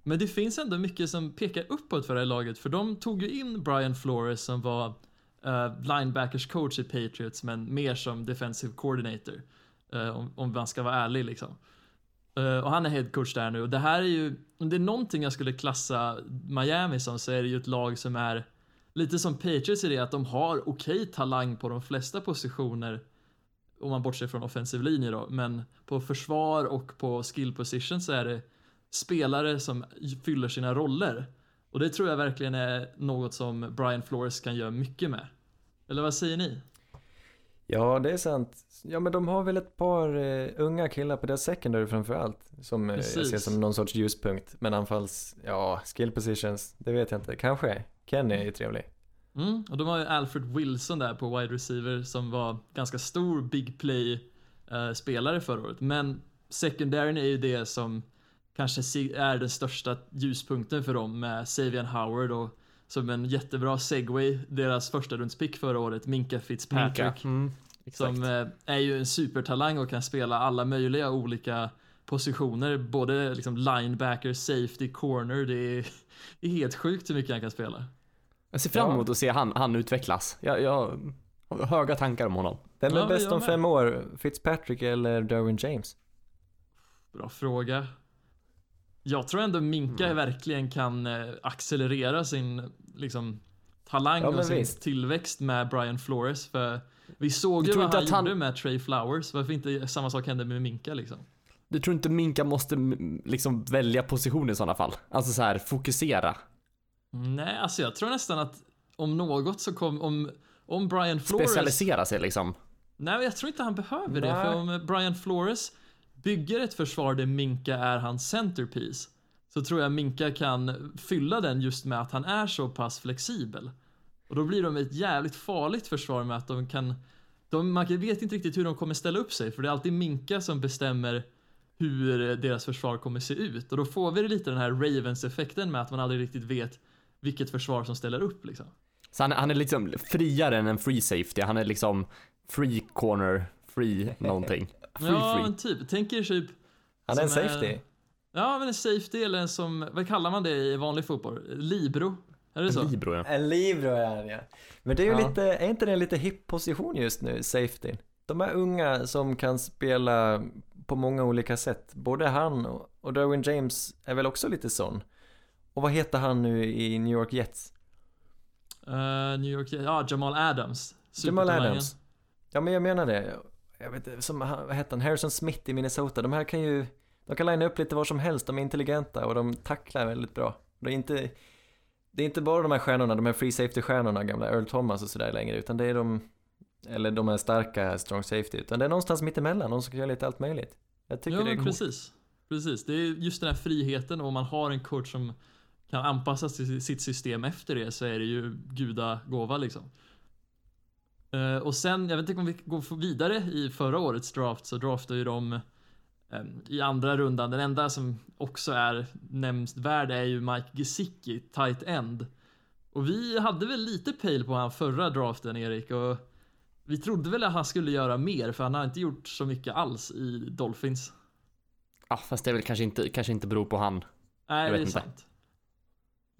Men det finns ändå mycket som pekar uppåt för det här laget, för de tog ju in Brian Flores som var uh, linebackers coach i Patriots, men mer som defensive coordinator. eh, om, om man ska vara ärlig liksom. Eh, och han är head coach där nu och det här är ju, om det är någonting jag skulle klassa Miami som så är det ju ett lag som är lite som Patriots i det att de har okej talang på de flesta positioner om man bortser från offensiv linje då, men på försvar och på skill position så är det spelare som fyller sina roller. Och det tror jag verkligen är något som Brian Flores kan göra mycket med. Eller vad säger ni? Ja, det är sant. Ja, men de har väl ett par eh, unga killar på deras secondary framförallt. Som eh, jag ser som någon sorts ljuspunkt. Men anfalls, ja, skill positions, det vet jag inte. Kanske. Kenny är ju trevlig. Mm, och de har ju Alfred Wilson där på wide receiver som var ganska stor big play eh, spelare förra året. Men secondaryn är ju det som kanske är den största ljuspunkten för dem med Savian Howard och som en jättebra segway, deras första rundspick förra året, Minka Fitzpatrick. Minka. Mm. Som eh, är ju en supertalang och kan spela alla möjliga olika positioner. Både liksom linebacker, safety, corner. Det är, det är helt sjukt hur mycket han kan spela. Jag ser fram Ja. emot att se han, han utvecklas. Jag, jag har höga tankar om honom. Vem är Ja, bäst jag om med. fem år? Fitzpatrick eller Derwin James? Bra fråga. Jag tror ändå Minka Mm. verkligen kan eh, accelerera sin liksom, talang Ja, men och sin visst. tillväxt med Brian Flores. För vi såg ju tror vad inte han, att han- gjorde med Trey Flowers. Varför inte samma sak hände med Minka liksom? Du tror inte Minka måste mm, liksom välja position i sådana fall? Alltså så här, fokusera. Nej, alltså jag tror nästan att om något så kom, om, om Brian Flores Specialisera sig liksom. Nej, jag tror inte han behöver det. Nej. För om Brian Flores bygger ett försvar där Minka är hans centerpiece så tror jag Minka kan fylla den just med att han är så pass flexibel. Och då blir de ett jävligt farligt försvar med att de kan de, man vet inte riktigt hur de kommer ställa upp sig för det är alltid Minka som bestämmer hur deras försvar kommer se ut och då får vi lite den här Ravens-effekten med att man aldrig riktigt vet vilket försvar som ställer upp liksom. Så han, han är liksom friare än en free safety. Han är liksom free corner, free någonting. Free ja, free. men typ. Tänk er typ Han är en Som är- safety. Ja, men en safety eller en som, vad kallar man det i vanlig fotboll? Libro? Är det så? Libro ja. En libero är han ja. Men det är ju Ja. lite, är inte det en lite hipp position just nu, safety? De är unga som kan spela på många olika sätt. Både han och, Derwin James är väl också lite sån. Och vad heter han nu i New York Jets? Eh, New York, ja, Jamal Adams. Jamal. Adams. Ja men jag menar det. Jag vet inte, som, vad heter han? Harrison Smith i Minnesota. De här kan ju, de kan linea upp lite var som helst. De är intelligenta och de tacklar väldigt bra. Det är inte, det är inte bara de här stjärnorna, de här free safety-stjärnorna, gamla Earl Thomas och sådär längre, utan det är de, eller de här starka strong safety, utan det är någonstans mittemellan, de som kan göra lite allt möjligt. Jag tycker Ja, det är coolt. precis. Precis, det är just den här friheten och man har en coach som kan anpassa sitt system efter det så är det ju gudagåva liksom. Eh, och sen, jag vet inte om vi går vidare i förra årets draft så draftade ju de eh, i andra rundan, den enda som också är nämnst värd är ju Mike Gesicki, tight end. Och vi hade väl lite pejl på han förra draften Erik och vi trodde väl att han skulle göra mer för han har inte gjort så mycket alls i Dolphins. Ja, fast det är väl kanske inte, kanske inte beror på han. Nej, Jag det är inte. sant.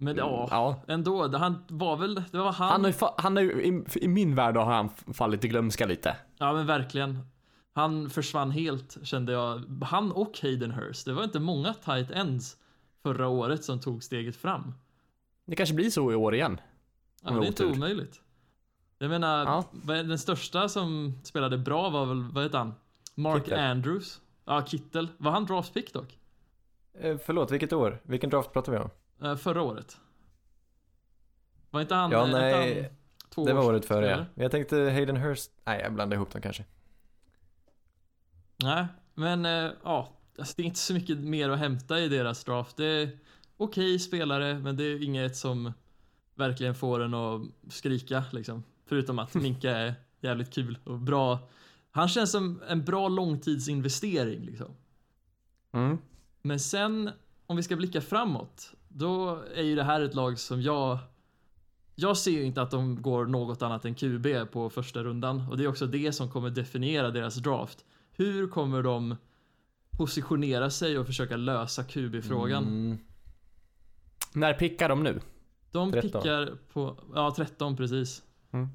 Men ja, Ja. ändå. Han var väl, det var han. Han har han har i, i min värld har han fallit i glömska lite. Ja, men verkligen. Han försvann helt kände jag. Han och Hayden Hurst. Det var inte många tight ends förra året som tog steget fram. Det kanske blir så i år igen. Ja, men det är inte omöjligt. Jag menar, Ja. den största som spelade bra var väl, vad heter han? Mark Kittel. Andrews. Ja, Kittel. Var han draftpick dock? Eh, förlåt, vilket år? Vilken draft pratar vi om? Eh, förra året. Var inte han... Ja, eh, inte nej, han två det var året före ja. Jag tänkte Hayden Hurst, nej jag blandade ihop dem kanske. Nej, men eh, ja, alltså, det är inte så mycket mer att hämta i deras draft. Det är okej spelare, men det är inget som verkligen får en att skrika liksom. Förutom att Minka är jävligt kul och bra. Han känns som en bra långtidsinvestering liksom. Mm. Men sen, om vi ska blicka framåt, då är ju det här ett lag som jag jag ser ju inte att de går något annat än QB på första rundan och det är också det som kommer definiera deras draft. Hur kommer de positionera sig och försöka lösa QB-frågan? Mm, När pickar de nu? De 13. pickar på, ja 13 precis. Mm.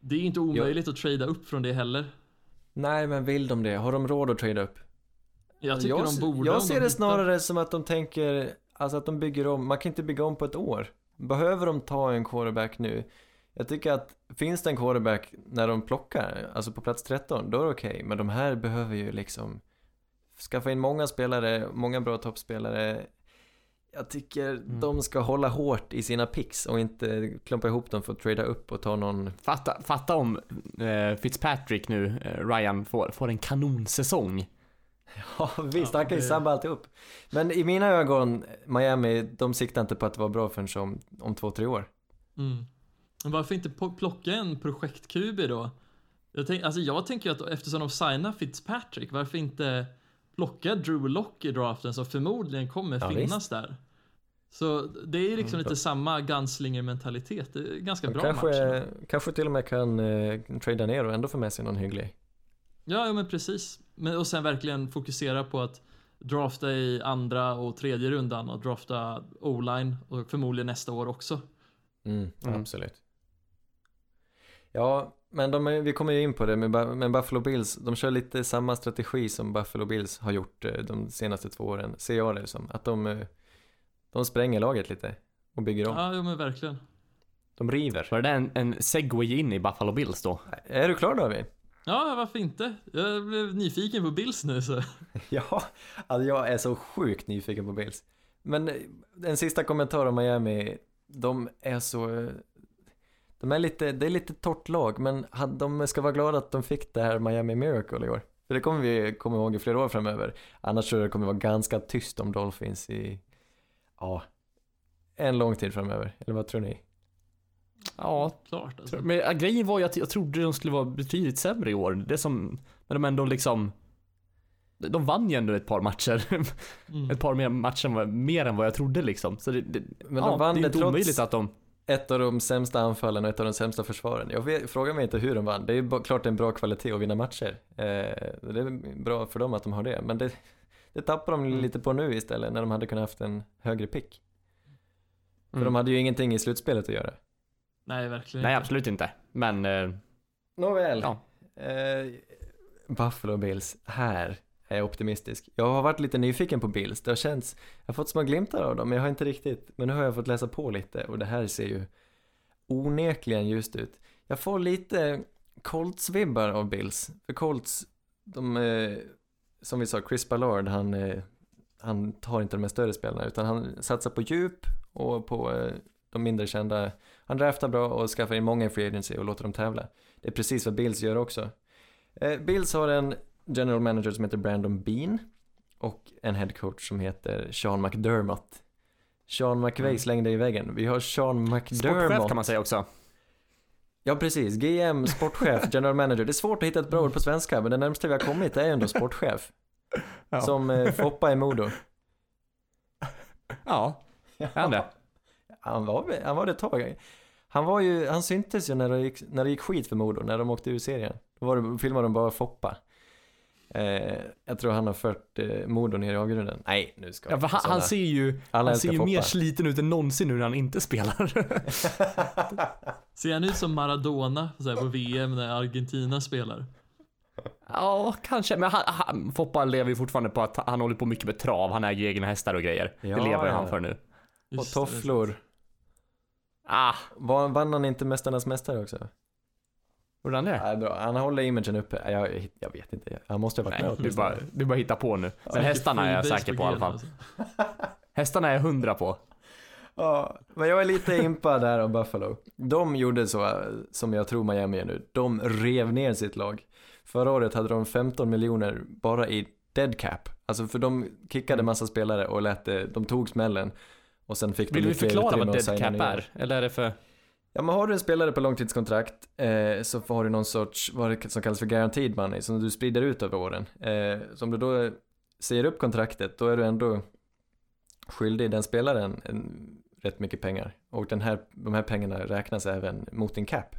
Det är inte omöjligt att trada upp från det heller. nej men vill de det? Har de råd att trada upp? Jag tycker jag, de borde Jag ser de det hittar- snarare som att de tänker, alltså att de bygger om, man kan inte bygga om på ett år. Behöver de ta en quarterback nu? Jag tycker att finns det en quarterback när de plockar, alltså på plats 13, då är det okej. Men de här behöver ju liksom skaffa in många spelare, många bra toppspelare. Jag tycker Mm. de ska hålla hårt i sina picks och inte klumpa ihop dem för att trada upp och ta någon Fatta, fatta om eh, Fitzpatrick nu, eh, Ryan, får, får en kanonsäsong. Ja visst, han kan ju sabba alltihop. Men i mina ögon, Miami, de siktar inte på att vara bra förrän om, om två, tre år. Mm. Men varför inte plocka en projekt-QB då? Jag, tänk, alltså jag tänker att eftersom de signar Fitzpatrick, varför inte plocka Drew Lock i draften som förmodligen kommer Ja, finnas där? Så det är ju liksom Mm. lite samma Gunslinger-mentalitet. Det är ganska De bra match. kanske, kanske till och med kan eh, trada ner och ändå få med sig någon hygglig. Ja, ja men precis. Men, och sen verkligen fokusera på att drafta i andra och tredje rundan och drafta o-line och förmodligen nästa år också. Mm, Mm. absolut. Ja, men de, är- vi kommer ju in på det med Buffalo Bills. De kör lite samma strategi som Buffalo Bills har gjort eh, de senaste två åren, ser jag det som. Att de, eh, de spränger laget lite och bygger om. Ja, jo, men verkligen. De river. Var det en, en segway in i Buffalo Bills då? Är du klar David? Ja, varför inte? Jag blev nyfiken på Bills nu så. Ja, alltså jag är så sjukt nyfiken på Bills. Men eh, en sista kommentar om Miami. De är så... Eh, de är lite, det är lite torrt lag, men de ska vara glada att de fick det här Miami Miracle i år. För det kommer vi komma ihåg i flera år framöver. Annars tror jag det kommer vara ganska tyst om Dolphins i, ja, en lång tid framöver. Eller vad tror ni? Ja, Klart alltså. men grejen var ju att jag trodde de skulle vara betydligt sämre i år. Det som, men de ändå liksom de vann ju ändå ett par matcher. Mm. Ett par mer matcher mer än vad jag trodde liksom. Så det, det, Men ja, de vann det är inte omöjligt att de... ett av de sämsta anfallen och ett av de sämsta försvaren. Jag vet, frågar mig inte hur de vann. Det är ju klart det är en bra kvalitet att vinna matcher. Eh, det är bra för dem att de har det. Men det, det tappar de Mm. lite på nu istället när de hade kunnat haft en högre pick. För Mm. de hade ju ingenting i slutspelet att göra. Nej, verkligen Nej, absolut inte. Men, eh, Nåväl. ja. Eh, Buffalo Bills, här är jag optimistisk. Jag har varit lite nyfiken på Bills. Det har känts, jag har fått små glimtar av dem, men jag har inte riktigt, men nu har jag fått läsa på lite och det här ser ju onekligen ljust ut. Jag får lite Colts-vibbar av Bills. För Colts, de, eh, som vi sa, Chris Ballard, han, eh, han tar inte de här större spelarna utan han satsar på djup och på eh, de mindre kända. Han draftar bra och skaffar in många i free agency och låter dem tävla. Det är precis vad Bills gör också. Eh, Bills har en general manager som heter Brandon Bean och en head coach som heter Sean McDermott. Sean McVay Mm. slängde i väggen. Vi har Sean Sportchef McDermott. kan man säga också. Ja, precis. GM, sportchef, general manager. Det är svårt att hitta ett bra ord på svenska, men det närmaste vi har kommit är ändå sportchef. Ja. Som eh, Foppa i Modo. Ja, är han det? Han var, han var det ett tag. Han var ju, han syntes ju när det gick, när det gick skit för Modo, när de åkte ur serien. Då var det, filmade de bara Foppa. Eh, jag tror han har fört eh, Modo ner i avgrunden. Nej, nu ska Ja, för han, såna- han ser ju, Alla han ser ju mer sliten ut än någonsin nu när han inte spelar. Ser han ut som Maradona så här, på VM när Argentina spelar? ja, kanske. Men han, han, Foppa lever ju fortfarande på att han håller på mycket med trav. Han äger ju egna hästar och grejer. Ja, det lever ja. han för nu. Och Just är tofflor. Ah, Var, vann han inte Mästarnas Mästare också? gjorde han det? Bra. Han håller imagen uppe. Jag, jag vet inte. Han måste ha varit med Nej, du åtminstone. bara, du bara hittar på nu. Men hästarna är jag säker på i alla fall. alltså. Hästarna är jag hundra på. Ja, men jag är lite impad där av Buffalo. De gjorde så som jag tror Miami är nu. De rev ner sitt lag. Förra året hade de 15 miljoner bara i dead cap. Alltså för de kickade massa spelare och lät det, de tog smällen. Och sen fick Vill du förklara vad att dead signa cap nya. är? Eller är det för... Ja men har du en spelare på långtidskontrakt eh, så har du någon sorts, vad det som kallas för guaranteed money, som du sprider ut över åren. Eh, så om du då säger upp kontraktet, då är du ändå skyldig den spelaren en, rätt mycket pengar. Och den här, de här pengarna räknas även mot din cap.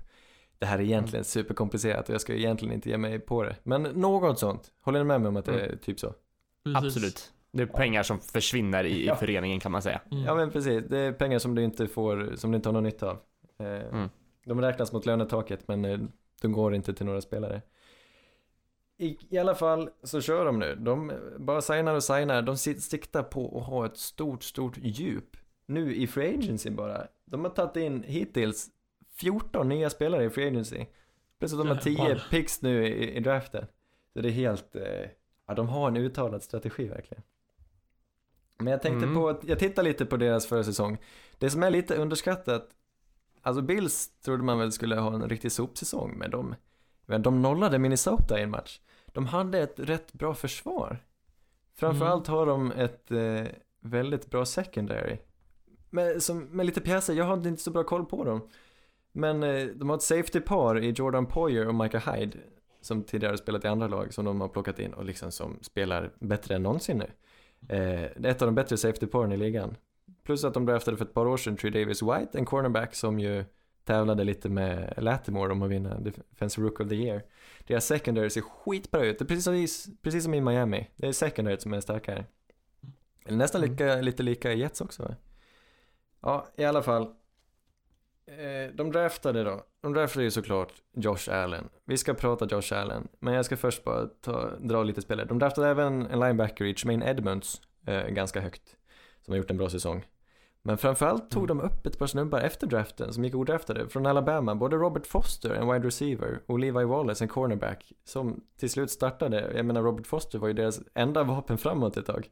Det här är egentligen superkomplicerat och jag ska egentligen inte ge mig på det. Men något sånt. Håller ni med mig om att det är typ så? Precis. Absolut. Det är pengar som försvinner i, i Ja. föreningen kan man säga. Mm. Ja men precis, det är pengar som du inte får, som du inte har någon nytta av. Eh, Mm. De räknas mot lönetaket men eh, de går inte till några spelare. I, I alla fall så kör de nu. De bara signar och signar. De siktar på att ha ett stort, stort djup. Nu i Free Agency bara. De har tagit in hittills 14 nya spelare i Free Agency. Plus att de har 10 Jävlar. picks nu i, i draften. Så det är helt, eh, ja de har en uttalad strategi verkligen. Men jag tänkte Mm. på, jag tittar lite på deras förra säsong. Det som är lite underskattat, alltså Bills trodde man väl skulle ha en riktig sopsäsong, men de, men de nollade Minnesota i en match. De hade ett rätt bra försvar. Framförallt har de ett eh, väldigt bra secondary. Med, som, med lite pjäser, jag hade inte så bra koll på dem. Men eh, de har ett safety-par i Jordan Poyer och Micah Hyde. Som tidigare spelat i andra lag som de har plockat in och liksom som spelar bättre än någonsin nu. Eh, det är ett av de bättre safety-paren i ligan. Plus att de draftade för ett par år sedan Trey Davis White, en cornerback som ju tävlade lite med Latimore om att vinna Defensive Rook of the Year. Deras secondary ser skitbra ut, det är precis som, i, precis som i Miami. Det är secondary som är starkare. Eller nästan lika, lite lika i Jets också va? Ja, i alla fall. Eh, de draftade då, de draftade ju såklart Josh Allen. Vi ska prata Josh Allen, men jag ska först bara ta, dra lite spelare. De draftade även en linebacker i Jermaine Edmonds eh, ganska högt, som har gjort en bra säsong. Men framförallt tog de upp ett par snubbar efter draften som gick odraftade från Alabama. Både Robert Foster, en wide receiver, och Levi Wallace, en cornerback, som till slut startade. Jag menar, Robert Foster var ju deras enda vapen framåt ett tag.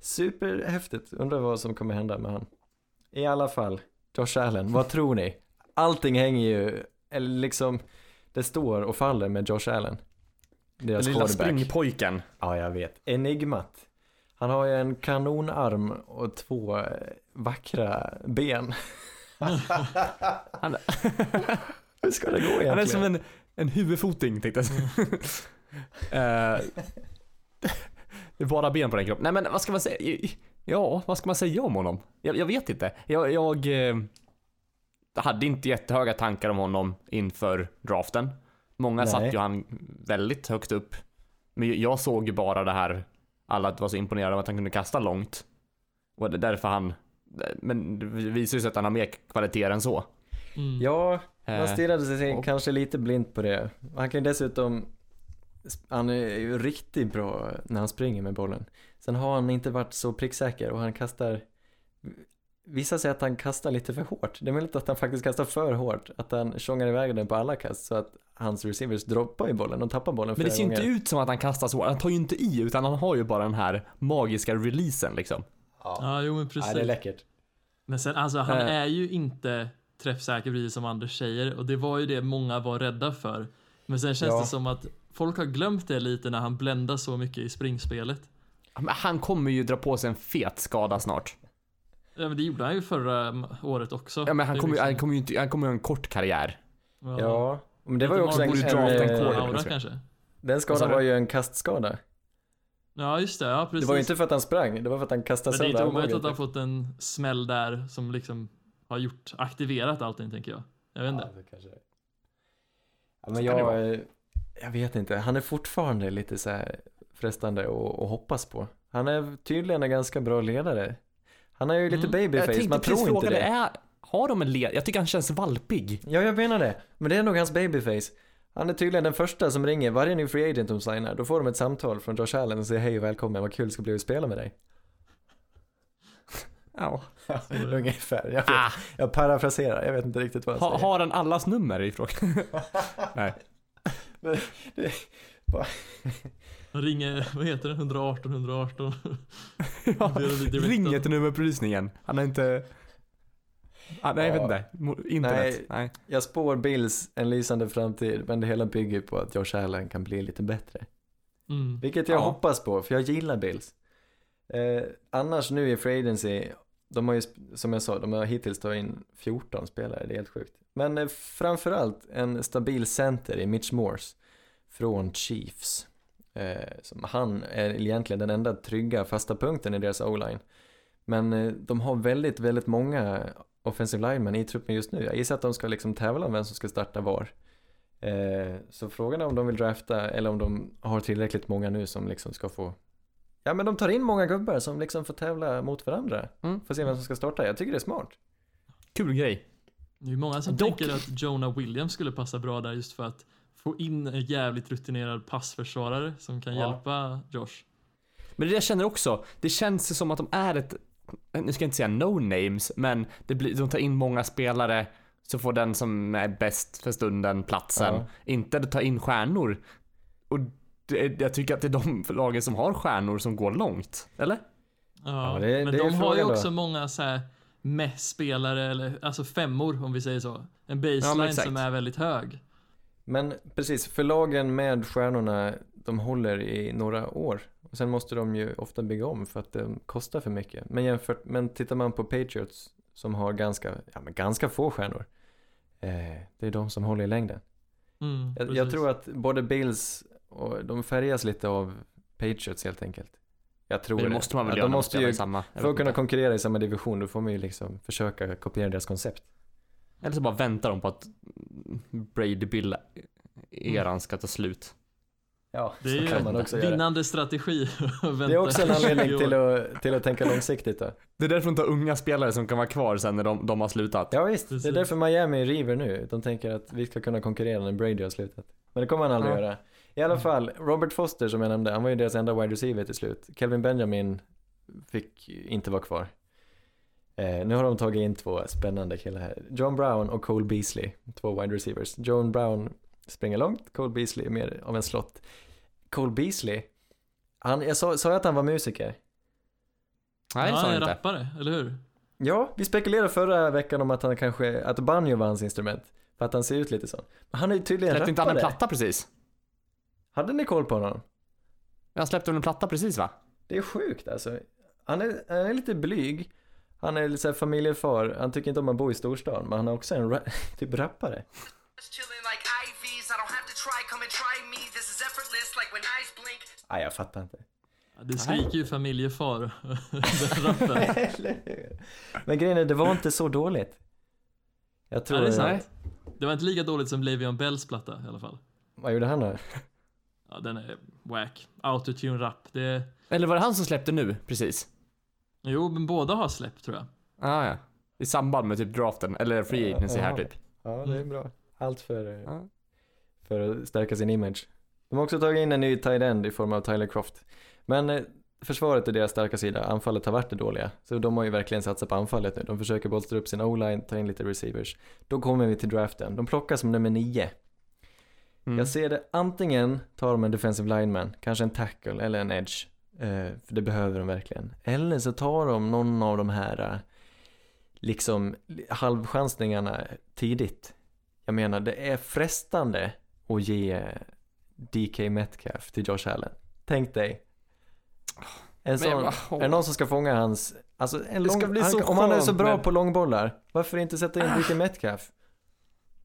Superhäftigt, undrar vad som kommer hända med han. I alla fall, Josh Allen, vad tror ni? Allting hänger ju, eller liksom, det står och faller med Josh Allen. Den Deras lilla quarterback. springpojken. Ja, jag vet. Enigmat. Han har ju en kanonarm och två eh, vackra ben. Han, Hur ska det gå egentligen? han är som en, en huvudfoting tänkte jag säga. Eh, Det är bara ben på den kroppen. Nej men vad ska man säga? Ja, vad ska man säga om honom? Jag, jag vet inte. Jag, jag eh, hade inte jättehöga tankar om honom inför draften. Många Nej. satt ju han väldigt högt upp. Men jag såg ju bara det här, alla var så imponerade av att han kunde kasta långt. Och det är därför han, men det visar ju sig att han har mer kvaliteter än så. Mm. Ja, man Eh, stirrade sig och- kanske lite blint på det. Han kan ju dessutom, han är ju riktigt bra när han springer med bollen. Sen har han inte varit så pricksäker och han kastar, vissa säger att han kastar lite för hårt. Det är möjligt att han faktiskt kastar för hårt, att han tjongar iväg den på alla kast så att hans receivers droppar i bollen och tappar bollen Men det ser ju inte ut som att han kastar så. Han tar ju inte i, utan han har ju bara den här magiska releasen liksom. Ja, jo men precis. Ja, det är läckert. Men sen, alltså han Eh. är ju inte träffsäker precis som Anders säger och det var ju det många var rädda för. Men sen känns Ja. det som att folk har glömt det lite när han bländar så mycket i springspelet. Men han kommer ju dra på sig en fet skada snart. Ja, men det gjorde han ju förra året också. Ja men han kommer ju, liksom- han kommer ju inte, han kommer ha en kort karriär. Ja, men det var ju också en, borde en, dra en, quarterback. aura kanske. den skadan var ju en kastskada. Ja, just det. Ja, precis. Det var ju inte för att han sprang, det var för att han kastade Men det är sönder inte omöjligt att armbågen. han fått en smäll där som liksom har gjort, aktiverat allting tänker jag. Jag vet inte. Ja, det kanske. Ja, men jag, jag vet inte, han är fortfarande lite så här frestande att, att hoppas på. Han är tydligen en ganska bra ledare. Han är ju lite Mm. babyface, man tror inte det. det. Är, har de en led? Jag tycker han känns valpig. Ja, jag menar det. Men det är nog hans babyface. Han är tydligen den första som ringer varje ny free agent de signar. Då får de ett samtal från Josh Allen och säger hej och välkommen, vad kul det ska bli att spela med dig. Ja. Ungefär, jag, vet, Ah, jag parafraserar, jag vet inte riktigt vad jag ha, säger. har han allas nummer i frågan? Nej. Det- Han ringer, vad heter det? 118 118. Ja, då. till nummerupplysningen. Han har inte... Ah, nej, jag vet Ja. inte. Internet. Nej. Nej. Jag spår Bills en lysande framtid, men det hela bygger på att Josh Allen kan bli lite bättre. Mm. Vilket jag Ja. hoppas på, för jag gillar Bills. Eh, annars nu i Free Agency, de har ju, som jag sa, de har hittills tagit in 14 spelare, det är helt sjukt. Men eh, framförallt en stabil center i Mitch Morse från Chiefs. Eh, som han är egentligen den enda trygga fasta punkten i deras o-line. Men eh, de har väldigt, väldigt många offensive linemen i truppen just nu. Jag gissar att de ska liksom tävla om vem som ska starta var. Eh, så frågan är om de vill drafta eller om de har tillräckligt många nu som liksom ska få Ja men de tar in många gubbar som liksom får tävla mot varandra. Mm. Får se vem som ska starta. Jag tycker det är smart. Kul grej. Det är många som Dock- tänker att Jonah Williams skulle passa bra där just för att få in en jävligt rutinerad passförsvarare som kan Ja. hjälpa Josh. Men det jag känner också, det känns ju som att de är ett, nu ska jag inte säga no names, men det blir, de tar in många spelare så får den som är bäst för stunden platsen. Ja. Inte att ta in stjärnor. Och det, jag tycker att det är de lagen som har stjärnor som går långt. Eller? Ja, Ja, det- men det de har ju frågan då. också många så här spelare eller alltså femmor om vi säger så. En Ja, baseline exakt. som är väldigt hög. Men precis, förlagen med stjärnorna, de håller i några år. Och sen måste de ju ofta bygga om för att det kostar för mycket. Men, jämfört, men tittar man på Patriots som har ganska, ja, men ganska få stjärnor. Eh, det är de som håller i längden. Mm, Jag, jag tror att både Bills och de färgas lite av Patriots helt enkelt. Jag tror Men det måste man väl Ja, göra De måste ju, samma. för att kunna konkurrera i samma division, då får man ju liksom försöka kopiera deras koncept. Eller så bara väntar de på att Brady Bill eran ska ta slut. Ja, Det är ju kan man också göra. vinnande strategi. Det är också en 20 anledning till att, till att tänka långsiktigt då. Det är därför de tar unga spelare som kan vara kvar sen när de, de har slutat. Ja visst, det är Precis. därför Miami river nu. De tänker att vi ska kunna konkurrera när Brady har slutat. Men det kommer han aldrig Ja. göra. I alla fall, Robert Foster som jag nämnde, han var ju deras enda wide receiver till slut. Kelvin Benjamin fick inte vara kvar. Eh, nu har de tagit in två spännande killar här. John Brown och Cole Beasley, två wide receivers. John Brown springer långt, Cole Beasley är mer av en slott. Cole Beasley, han, jag sa, sa jag att han var musiker? Nej, ja, han är inte. rappare, eller hur? Ja, vi spekulerade förra veckan om att han kanske, att banjo var hans instrument. För att han ser ut lite så. Men han är ju tydligen Släppte inte han en platta precis? Hade ni koll på honom? Han släppte en platta precis va? Det är sjukt alltså. Han är, han är lite blyg. Han är lite så här familjefar. Han tycker inte om att bo i storstan. Men han är också en ra- typ rappare. Nej, jag fattar inte. Det skriker ju familjefar, den rappen. Eller hur? Men grejen är, det var inte så dåligt. Jag tror... Ja, det är sant. Det var inte lika dåligt som Le'Veon Bells platta i alla fall. Vad gjorde han då? Ja, den är wack. Autotune rap. Det... Eller var det han som släppte nu, precis? Jo, men båda har släppt tror jag. Ah, ja. I samband med typ draften, eller free agency här Ja. typ. Ja, det är bra. Allt för, Ja. för att stärka sin image. De har också tagit in en ny tight end i form av Tyler Croft. Men eh, försvaret är deras starka sida, anfallet har varit det dåliga. Så de har ju verkligen satsat på anfallet nu. De försöker bolstra upp sin o-line, ta in lite receivers. Då kommer vi till draften. De plockar som nummer nio. Mm. Jag ser det antingen tar de en defensive lineman, kanske en tackle eller en edge. Eh, för det behöver de verkligen. Eller så tar de någon av de här eh, liksom halvchansningarna tidigt. Jag menar, det är frestande att ge DK Metcalf till Josh Allen. Tänk dig. En sån, va- är det någon som ska fånga hans, alltså en lång, bli han, så om han är så bra med- på långbollar, varför inte sätta in DK Metcalf?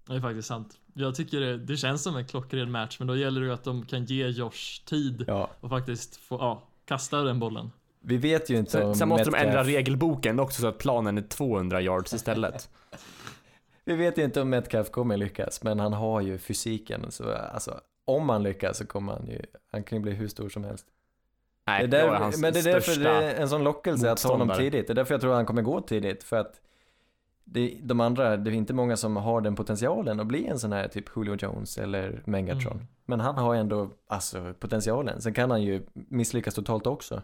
Det är faktiskt sant. Jag tycker det, det känns som en klockren match, men då gäller det ju att de kan ge Josh tid Ja, och faktiskt få, ja, kasta den bollen. vi vet ju inte Sen, om sen måste de Metcalf- ändra regelboken också så att planen är 200 yards istället. Vi vet ju inte om Metcalf kommer lyckas, men han har ju fysiken. Så alltså, om han lyckas så kommer han ju, han kan ju bli hur stor som helst. Nej, det är där, hans men det är därför det är en sån lockelse att ta honom tidigt. Det är därför jag tror att han kommer gå tidigt, för att det, de andra, det är inte många som har den potentialen att bli en sån här typ Julio Jones eller Megatron. Mm. Men han har ändå, alltså potentialen. Sen kan han ju misslyckas totalt också.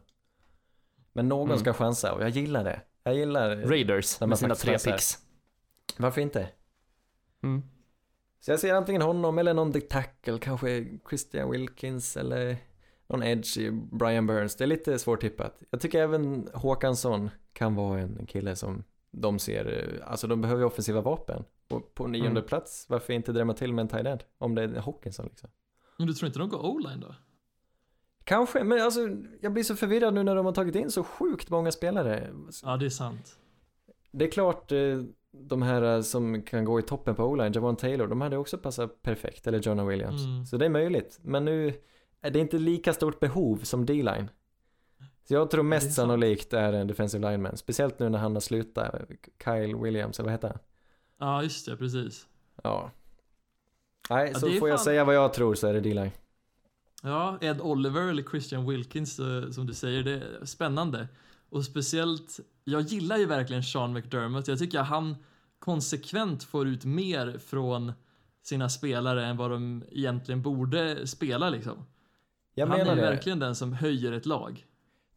Men någon Mm. ska chansa och jag gillar det. Jag gillar, Raiders När man med sina tre picks. varför inte? Mm. Så jag ser antingen honom eller någon the tackle, kanske Christian Wilkins eller någon edge Brian Burns. Det är lite svårtippat. Jag tycker även Håkansson kan vara en kille som de ser, alltså de behöver ju offensiva vapen. Och på nionde Mm. plats, varför inte drämma till med en tight end? Om det är Hawkinson liksom. Men du tror inte de går o-line då? Kanske, men alltså jag blir så förvirrad nu när de har tagit in så sjukt många spelare. Ja, det är sant. Det är klart, eh, de här eh, som kan gå i toppen på O-line, Javon Taylor, de hade också passat perfekt, eller Jonah Williams. Mm. Så det är möjligt, men nu är det inte lika stort behov som D-line. Så jag tror är mest sannolikt är en defensive lineman, speciellt nu när han har slutat, Kyle Williams, eller vad heter han? Ja, just det, precis. Ja. Nej, Ja, så får jag fan- säga vad jag tror så är det D-line. Ja, Ed Oliver eller Christian Wilkins eh, som du säger, det är spännande. Och speciellt, jag gillar ju verkligen Sean McDermott. Jag tycker han konsekvent får ut mer från sina spelare än vad de egentligen borde spela liksom. Jag han är det. verkligen den som höjer ett lag.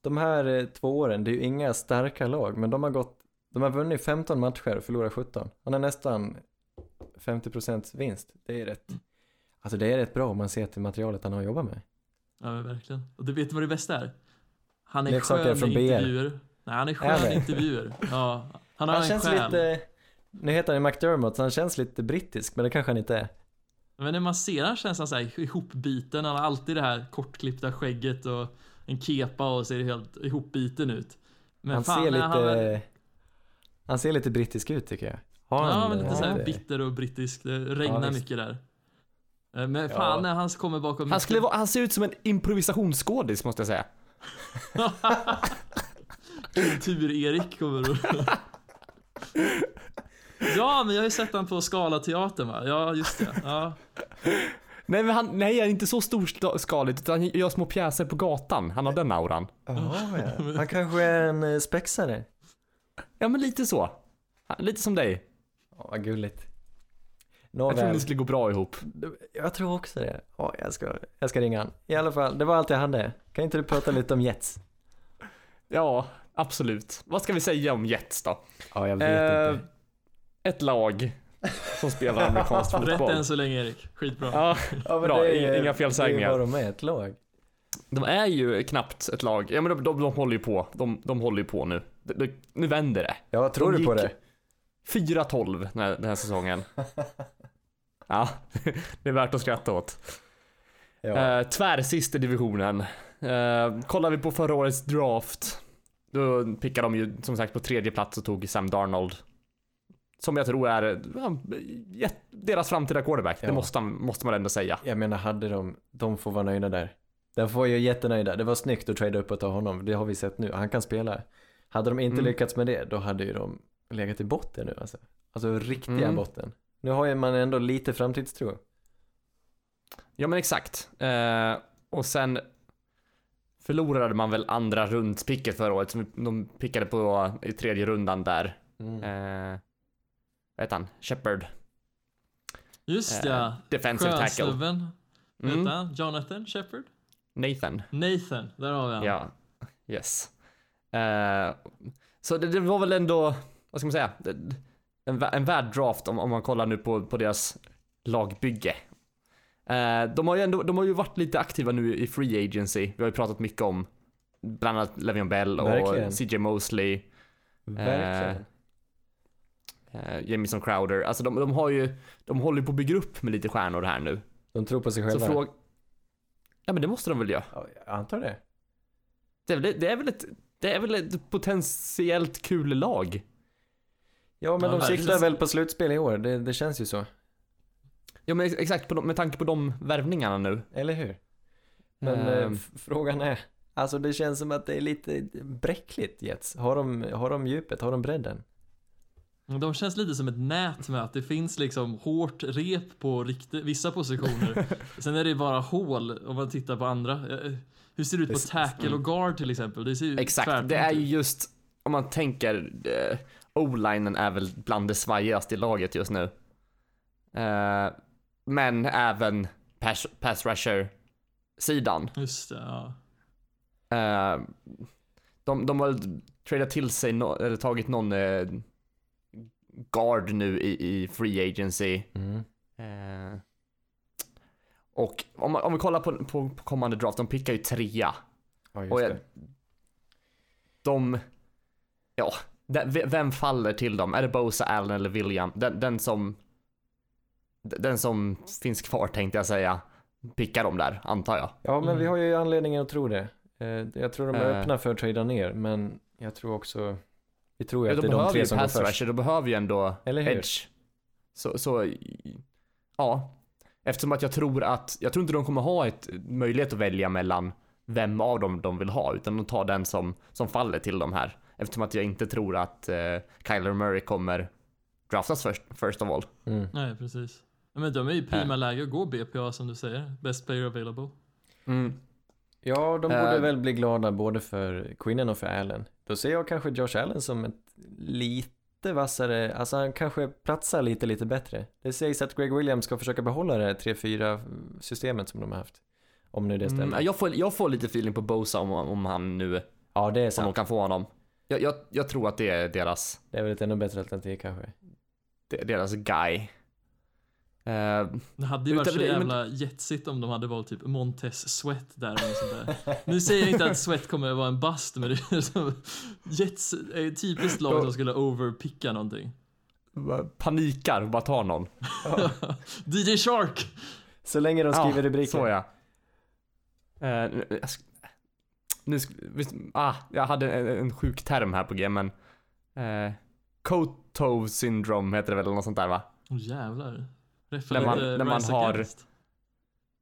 De här eh, två åren, det är ju inga starka lag, men de har gått, de har vunnit 15 matcher och förlorat 17. Han har nästan 50% vinst. Det är rätt, alltså det är rätt bra om man ser till materialet han har jobbat med. Ja, men verkligen. Och du vet vad det bästa är? Han är Leksaker skön från i BR. intervjuer. Nej, han är skön i intervjuer. Ja, han har Han en känns själ. lite, nu heter han ju McDermott, så han känns lite brittisk, men det kanske han inte är. Men när man ser han känns han så här ihopbiten. Han har alltid det här kortklippta skägget och en kepa och ser helt ihopbiten ut. Men han fan, ser lite, han väl- han ser lite brittisk ut tycker jag. Har Ja, han, men lite eh, såhär bitter och brittisk. Det regnar Ja, mycket där. Eh, Men fan Ja. när han kommer bakom Han, skulle vara, han ser ut som en improvisationsskådis måste jag säga. Kultur-Erik kommer och... Ja, men jag har ju sett han på Scala-teatern va? Ja, just det. Ja. Nej, men han, nej, inte så storskaligt utan han gör små pjäser på gatan. Han har den auran. Jaha, ja. Han kanske är en eh, spexare. Ja, men lite så. Lite som dig. Ja, vad gulligt. Jag tror Nåväl, ni skulle gå bra ihop. jag tror också det. Ja, jag ska, jag ska ringa han. I alla fall, det var allt jag hade. Kan inte du prata lite om Jets? Ja, absolut. Vad ska vi säga om Jets då? Ja, jag vet Eh, inte. Ett lag som spelar amerikansk Rätt fotboll. än så länge Erik. Skitbra. Ja, Ja, bra. det är- Inga- Inga Det är felsägningar. vad de är, ett lag. De är ju knappt ett lag. Ja, men de, de, de håller ju på. De, de håller ju på nu. De, de, nu vänder det. Ja, tror De du på det? 4-12 den här, den här säsongen. Ja, det är värt att skratta åt. Ja. Eh, tvärsist i divisionen. Eh, kollar vi på förra årets draft. Då pickade de ju som sagt på tredje plats och tog Sam Darnold. Som jag tror är ja, deras framtida quarterback. Ja. Det måste, måste man ändå säga. Jag menar, hade de, de får vara nöjda där. De får ju jättenöjda. Det var snyggt att trada upp och ta honom. Det har vi sett nu. Han kan spela. Hade de inte Mm. lyckats med det, då hade ju de legat i botten nu alltså. Alltså riktiga Mm. botten. Nu har ju man ändå lite framtidstro. Ja men exakt. Eh, och sen förlorade man väl andra rundspicket förra året. Som de pickade på i tredje rundan där. Mm. Eh, vad heter han? Shepard. Just Eh, ja. defensive tackle. Sjösnubben. Vad Mm. heter han? Jonathan Shepard? Nathan. Nathan, där har vi han. Ja. Yes. Eh, så det, det var väl ändå, vad ska man säga? En, en värd draft om, om man kollar nu på, på deras lagbygge. Eh, de, har ju ändå, de har ju varit lite aktiva nu i free agency. Vi har ju pratat mycket om bland annat Le'Veon Bell och Verkligen. CJ Mosley. Verkligen. Eh, Jamison Crowder. Alltså de, de har ju, de håller ju på att bygga upp med lite stjärnor här nu. De tror på sig Så själva. fråga... Ja men det måste de väl göra. Ja, jag antar det. Det är väl, det är väl, ett, det är väl ett potentiellt kul lag. Ja, men Ja, de siktar väl på slutspel i år. Det, det känns ju så. Ja men ex- exakt, de, med tanke på de värvningarna nu. Eller hur? Men f- frågan är, alltså det känns som att det är lite bräckligt Jets. Har de, har de djupet? Har de bredden? De känns lite som ett nät med att det finns liksom hårt rep på rikt- vissa positioner. Sen är det bara hål om man tittar på andra. Eh, Hur ser det ut på tackle och guard till exempel? Det ser ju exakt, tvärtom det är ju just, om man tänker, eh, O-linen är väl bland det svajigaste i laget just nu. Eh, men även pass, pass rusher sidan. Just det, ja. Eh, de, de har tradat till sig, no, eller tagit någon guard nu i, i free agency. Mm. Eh, och om, man, om vi kollar på, på, på kommande draft, de pickar ju trea. Ja, just Och jag, det. de, ja, de, ve- vem faller till dem? Är det Bosa, Allen eller William? Den, den som, den som finns kvar tänkte jag säga, pickar de där, antar jag. Ja, men vi Mm. har ju anledningen att tro det. Eh, Jag tror de är Eh. öppna för att trada ner, men jag tror också, vi tror ju Ja, att de det är de behöver tre som går först. rusher, de behöver ju ändå Eller hur? edge. Så, så, ja. Eftersom att jag tror att, jag tror inte de kommer ha ett möjlighet att välja mellan vem av dem de vill ha, utan de tar den som, som faller till de här. Eftersom att jag inte tror att eh, Kyler Murray kommer draftas först, first of all. Mm. Nej, precis. Men de är ju prima läge att gå BPA som du säger. Best player available. Mm. Ja, de borde väl bli glada både för Quinnen och för Allen. Då ser jag kanske Josh Allen som ett lite vassare, alltså han kanske platsar lite, lite bättre. Det sägs att Greg Williams ska försöka behålla det här 3-4 systemet som de har haft. Om nu det stämmer. Mm, jag, får, jag får lite feeling på Bosa om, om han nu, Ja, det är om de kan få honom. Jag, jag, jag tror att det är deras, Det är väl ett ännu bättre alternativ kanske. deras guy. Eh, Det hade ju varit så det, men- jävla jetsigt om de hade valt typ Montez Sweat där eller sånt där. Nu säger jag inte att Sweat kommer att vara en bust men det är så, Jets är ett typiskt lag som skulle overpicka någonting. panikar och bara tar någon. DJ Shark! Så länge de skriver ja, rubriken. Så ja. Eh, nu- ah, jag hade en, en sjuk term här på G, men eh, Kotov syndrome heter det väl eller något sånt där va? Åh jävlar. Räffa När man- när man har-.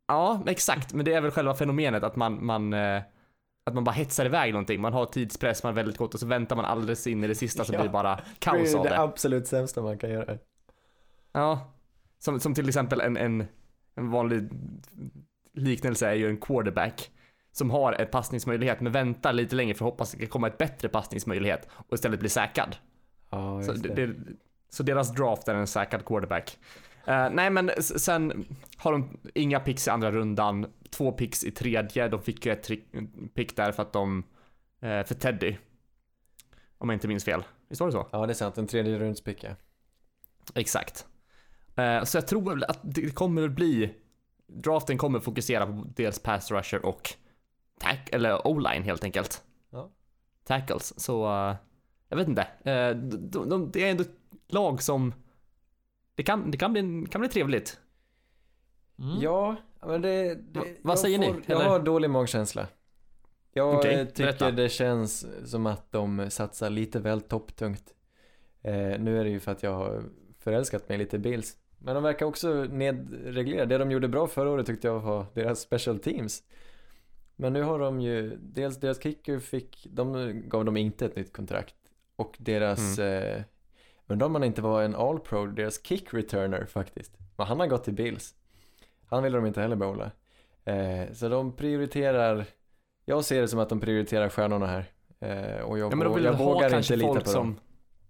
Ja, exakt, men det är väl själva fenomenet att man, man eh, att man bara hetsar iväg någonting. Man har tidspress, man är väldigt kort och så väntar man alldeles in i det sista så Ja. blir det bara Det kaos är av det det. absolut sämsta man kan göra. Ja. Som, som till exempel en, en, en vanlig liknelse är ju en quarterback som har en passningsmöjlighet men väntar lite längre för att hoppas att det ska komma ett bättre passningsmöjlighet och istället blir säkrad. Ja, Så, det. det, så deras draft är en säkrad quarterback. Eh, nej men sen har de inga picks i andra rundan, två picks i tredje. De fick ju ett pick där för att de, eh, för Teddy. Om jag inte minns fel. Visst var det så? Ja, det är sant. En tredje rundspick. Exakt. Eh, så jag tror väl att det kommer bli, draften kommer fokusera på dels pass rusher och tack, eller o-line helt enkelt. Ja. Tackles, så jag vet inte. De, de, det är ändå ett lag som, det kan, det kan, bli, kan bli trevligt. Mm. Ja, men det... det Va- vad jag säger ni, Jag eller? har dålig magkänsla. Jag Okej, eh, tycker berätta. det känns som att de satsar lite väl topptungt. Eh, nu är det ju för att jag har förälskat mig lite i Bills. Men de verkar också nedreglera. Det de gjorde bra förra året tyckte jag var deras special teams. Men nu har de ju, dels deras kicker fick, de gav dem inte ett nytt kontrakt. Och deras, eh, undrar om han inte var en all-pro, deras kick returner faktiskt. Men han har gått till Bills. Han ville de inte heller behålla. Eh, så de prioriterar, jag ser det som att de prioriterar stjärnorna här. Eh, och jag, Ja, men de vill jag vågar inte lita på som,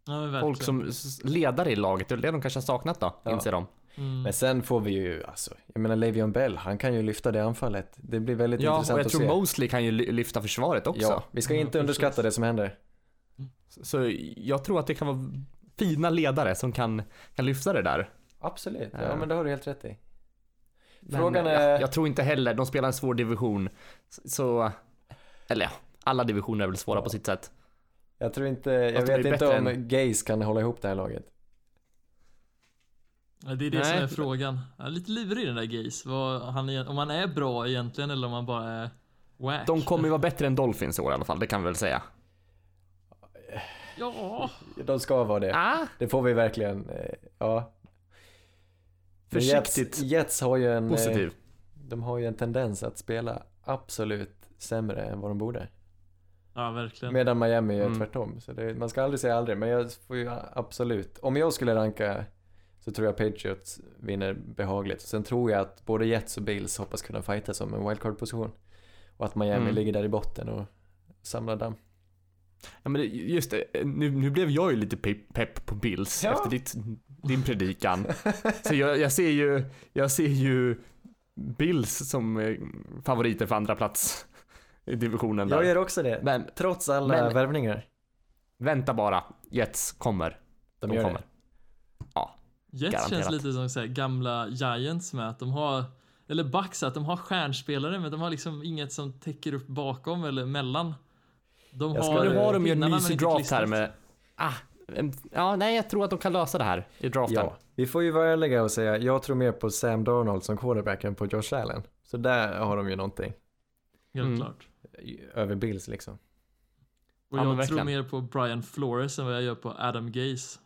dem. Ja, folk som ledare i laget. Det är det de kanske har saknat då, Ja. inser de. Mm. Men sen får vi ju, alltså, jag menar Le'Veon Bell, han kan ju lyfta det anfallet. Det blir väldigt Ja, och intressant jag att tror se. Mosley kan ju ly- lyfta försvaret också. Ja, vi ska Ja, inte underskatta precis. det som händer. Så jag tror att det kan vara fina ledare som kan, kan lyfta det där. Absolut, ja Ja. men det har du helt rätt i. Men Frågan jag, är- jag tror inte heller, de spelar en svår division. Så, eller ja, alla divisioner är väl svåra Ja. på sitt sätt. Jag tror inte, jag Fast vet inte om än- Gaze kan hålla ihop det här laget. Ja, det är det som Nej. är frågan. Jag är lite lurig den där han är, om han är bra egentligen eller om han bara är wack. De kommer ju vara bättre än Dolphins i år i alla fall, det kan vi väl säga. Ja, De ska vara det. Ah, Det får vi verkligen, eh, ja. Försiktigt Jets, Jets har ju en, eh, positiv. de har ju en tendens att spela absolut sämre än vad de borde. ja verkligen. Medan Miami är Mm. tvärtom. Så det, man ska aldrig säga aldrig, men jag får ju absolut, om jag skulle ranka så tror jag Patriots vinner behagligt. Sen tror jag att både Jets och Bills hoppas kunna fighta som en wildcard-position. Och att Miami Mm. ligger där i botten och samlar damm. Ja, men just det, nu, nu blev jag ju lite pepp, på Bills Ja. efter ditt, din predikan. Så jag, jag ser ju, jag ser ju Bills som eh, favoriter för andra plats i divisionen där. Jag gör också det. Men Trots alla Men- värvningar. vänta bara, Jets kommer. De, De kommer. det. Jets Garanterat. känns lite som så här gamla Giants med att de har, eller Bucks att de har stjärnspelare men de har liksom inget som täcker upp bakom eller mellan. De Jag ska- har Nu har de ju en mysig draft här med, ah, ja nej jag tror att de kan lösa det här i draften. Ja, vi får ju vara ärliga och säga, jag tror mer på Sam Darnold som quarterback än på Josh Allen. Så där har de ju någonting. Helt Mm. klart. Över Bills liksom. Och Ja, jag tror verkligen. mer på Brian Flores än vad jag gör på Adam Gaze.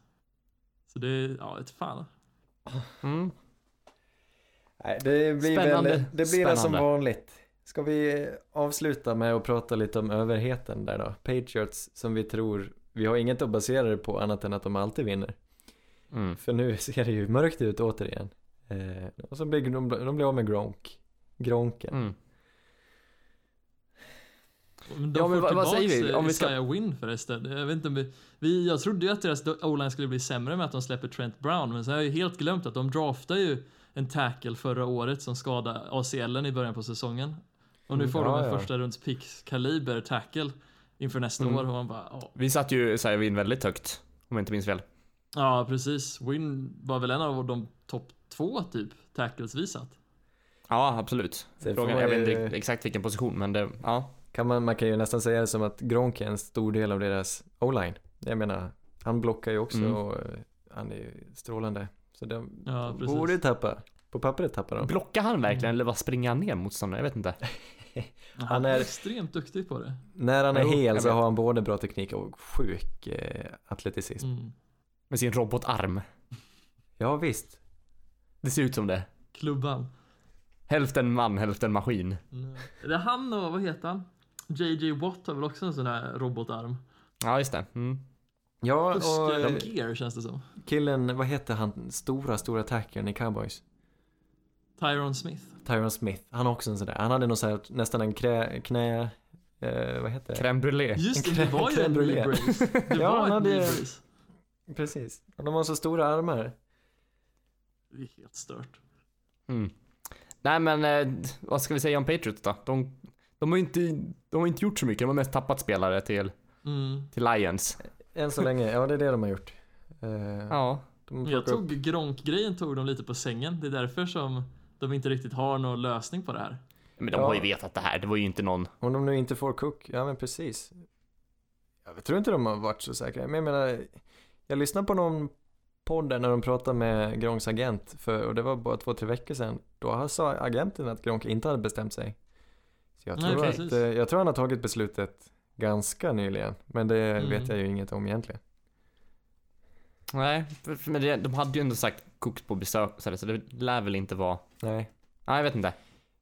Så det är, ja, ett fan. Mm. Nej, det blir Spännande. väl, det blir väl som Spännande. vanligt. Ska vi avsluta med att prata lite om överheten där då? Patriots som vi tror, vi har inget att basera det på annat än att de alltid vinner. Mm. För nu ser det ju mörkt ut återigen. Eh, och så blir de, de blir av med Gronk. Gronken. Mm. Men de Ja, men får vad- vad säger vi? eh, Om vi ska- Isaiah Win förresten. Jag vet inte om vi, vi, jag trodde ju att deras o-line skulle bli sämre med att de släpper Trent Brown, men så har jag ju helt glömt att de draftade ju en tackle förra året som skadade ACLen i början på säsongen. Och nu Mm, får de ja, en ja. första runds pick kaliber tackle inför nästa Mm. år och man bara, ja. Vi satte ju Win väldigt högt, om jag inte minns fel. Ja, precis. Win var väl en av de topp två typ tackles visat. Ja, absolut. Frågan, jag vet inte exakt vilken position, men det, ja. Kan man, man kan ju nästan säga det som att Gronk är en stor del av deras o-line. Jag menar, han blockar ju också Mm. och eh, han är ju strålande. Så de Ja, precis. borde tappa. På pappret tappar de. Blockar han verkligen Mm. eller bara springer han ner motståndaren? Jag vet inte. Han, är extremt duktig på det. När han är Jo, hel så har han både bra teknik och sjuk eh, atleticism. Mm. Med sin robotarm. Ja visst. Det ser ut som det. Klubban. Hälften man, hälften maskin. Mm. Det är han och, vad heter han? JJ Watt har väl också en sån här robotarm? Ja, just det. Mm. Ja, och de eh, gear känns det som. killen, vad heter han, stora, stora tackern i cowboys? Tyron Smith. Tyron Smith. Han har också en sån där. Han hade nog så här, nästan en knä, knä eh, vad heter det? Crème brûlée. Just det, det var ju en brace. Det Ja, var han hade-. Precis. Och de har så stora armar. Det är helt stört. Mm. Nej men, eh, vad ska vi säga om Patriots då? De, de har inte, de har inte gjort så mycket, de har mest tappat spelare till, Mm. till Lions. Än så länge, ja det är det de har gjort. Eh, Ja. de Jag tog Gronk-grejen tog de lite på sängen. Det är därför som de inte riktigt har någon lösning på det här. Men de Ja. har ju vetat det här, det var ju inte någon... Om de nu inte får Cook, ja men precis. Jag tror inte de har varit så säkra. Men jag menar, jag lyssnade på någon podd där när de pratade med Gronks agent för, och det var bara två, tre veckor sedan. Då sa agenten att Gronk inte hade bestämt sig. Så jag Nej, tror, precis. att, eh, jag tror han har tagit beslutet ganska nyligen. Men det Mm. vet jag ju inget om egentligen. Nej, men det, de hade ju ändå sagt Cook på besök så det- så det lär väl inte vara... Nej. Nej, jag vet inte.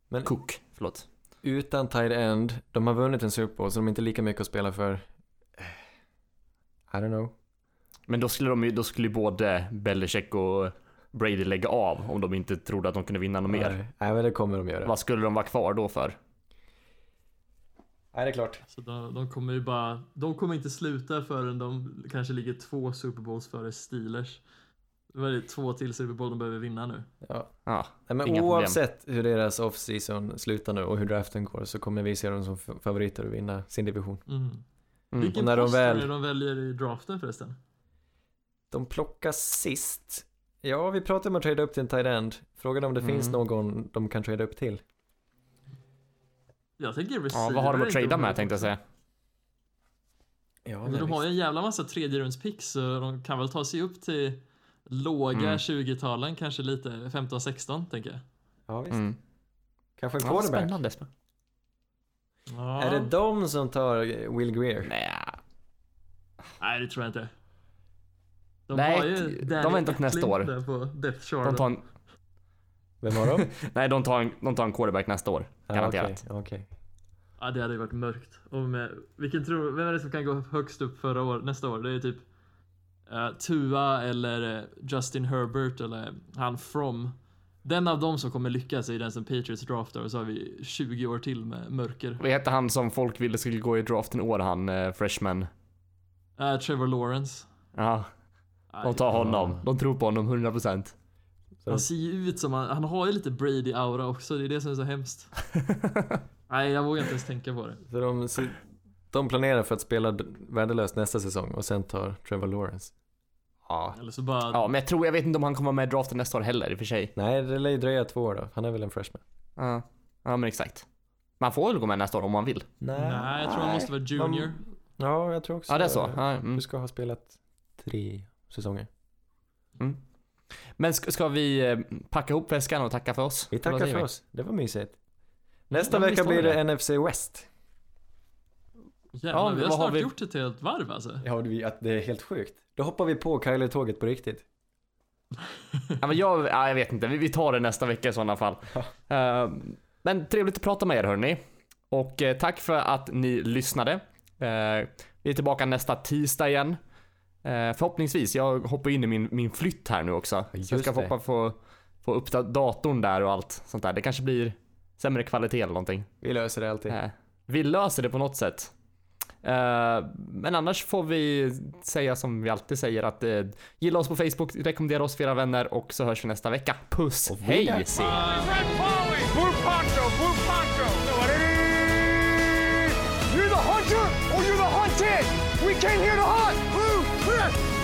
Men Cook, förlåt. utan tight end, de har vunnit en Super Bowl så de är inte lika mycket att spela för. I don't know. Men då skulle de då skulle både Belichick och Brady lägga av om de inte trodde att de kunde vinna något mer. Nej men det kommer de göra. Vad skulle de vara kvar då för? Nej det är klart. Så de, de kommer ju bara, de kommer inte sluta förrän de kanske ligger två Super Bowls före Steelers. Det var det två till Super Bowl de behöver vinna nu. Ja. Ja, Nej, men Inga problem. oavsett hur deras off-season slutar nu och hur draften går så kommer vi se dem som favoriter att vinna sin division. Mm. Mm. Vilken Och när de post väl- är de väljer i draften förresten? De plockas sist. Ja, vi pratade om att trada upp till en tight end. Frågan om det Mm. finns någon de kan trada upp till. Jag tänker ja receiver vad har de att trada med tänkte jag säga. Ja, Men de har ju en jävla massa tredjerundspicks så de kan väl ta sig upp till låga Mm. 20-talen, kanske lite 15-16 tänker jag. Ja, visst. Mm. Kanske en Ja, quarterback. spännande. Ja. Är det de som tar Will Greer? Nej, Nej, det tror jag inte. De Nej, har ju de Danny väntar till nästa år. på depth chart. de tar en, Vem har de? nej, de tar en, de tar en quarterback nästa år. Ja, Garanterat. Okej, okej. Ja, det hade ju varit mörkt. Och med, vilken tror, vem är det som kan gå högst upp förra år, nästa år? Det är typ eh, Tua eller eh, Justin Herbert eller han From. Den av dem som kommer lyckas är den som Patriots draftar och så har vi 20 år till med mörker. Vad heter han som folk ville skulle gå i draften i år, han eh, freshman? Eh, Trevor Lawrence. Ja, de tar honom. De tror på honom 100%. Han ser ju ut som han, han har ju lite Brady-aura också, det är det som är så hemskt. Nej, jag vågar inte ens tänka på det. Så de, så de planerar för att spela värdelöst nästa säsong och sen tar Trevor Lawrence. Ja. Eller så bara... ja, men jag tror, jag vet inte om han kommer vara med i draften nästa år heller i och för sig. Nej, det lär ju dröja två år då. Han är väl en freshman? Ja, ja men exakt. Man får väl gå med nästa år om man vill. Nej, jag tror han måste vara junior. Ja, jag tror också Ja, det är så. Ja, mm. Du ska ha spelat tre säsonger. Mm. Men ska, ska vi eh, packa ihop väskan och tacka för oss? Vi tackar för oss. Det var mysigt. Nästa Ja, vecka blir det det NFC West. Jävlar, Ja, vi har snart vi- gjort ett helt varv alltså. Ja, det är helt sjukt. Då hoppar vi på Kyler-tåget på riktigt. Ja, men jag, ja, jag vet inte, vi, vi tar det nästa vecka i sådana fall. Eh, men trevligt att prata med er hörni. Och eh, tack för att ni lyssnade. Eh, vi är tillbaka nästa tisdag igen. Eh, förhoppningsvis, jag hoppar in i min, min flytt här nu också. Så jag Just ska det. hoppa få, få upp da- datorn där och allt sånt där. Det kanske blir sämre kvalitet eller någonting. Vi löser det alltid. Eh, vi löser det på något sätt. Eh, men annars får vi säga som vi alltid säger att gilla oss på Facebook, rekommendera oss för era vänner och så hörs vi nästa vecka. Puss, Och hej! We came here to hunt!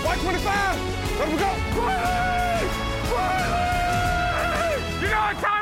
125! Let him go! Riley! Riley! You know what time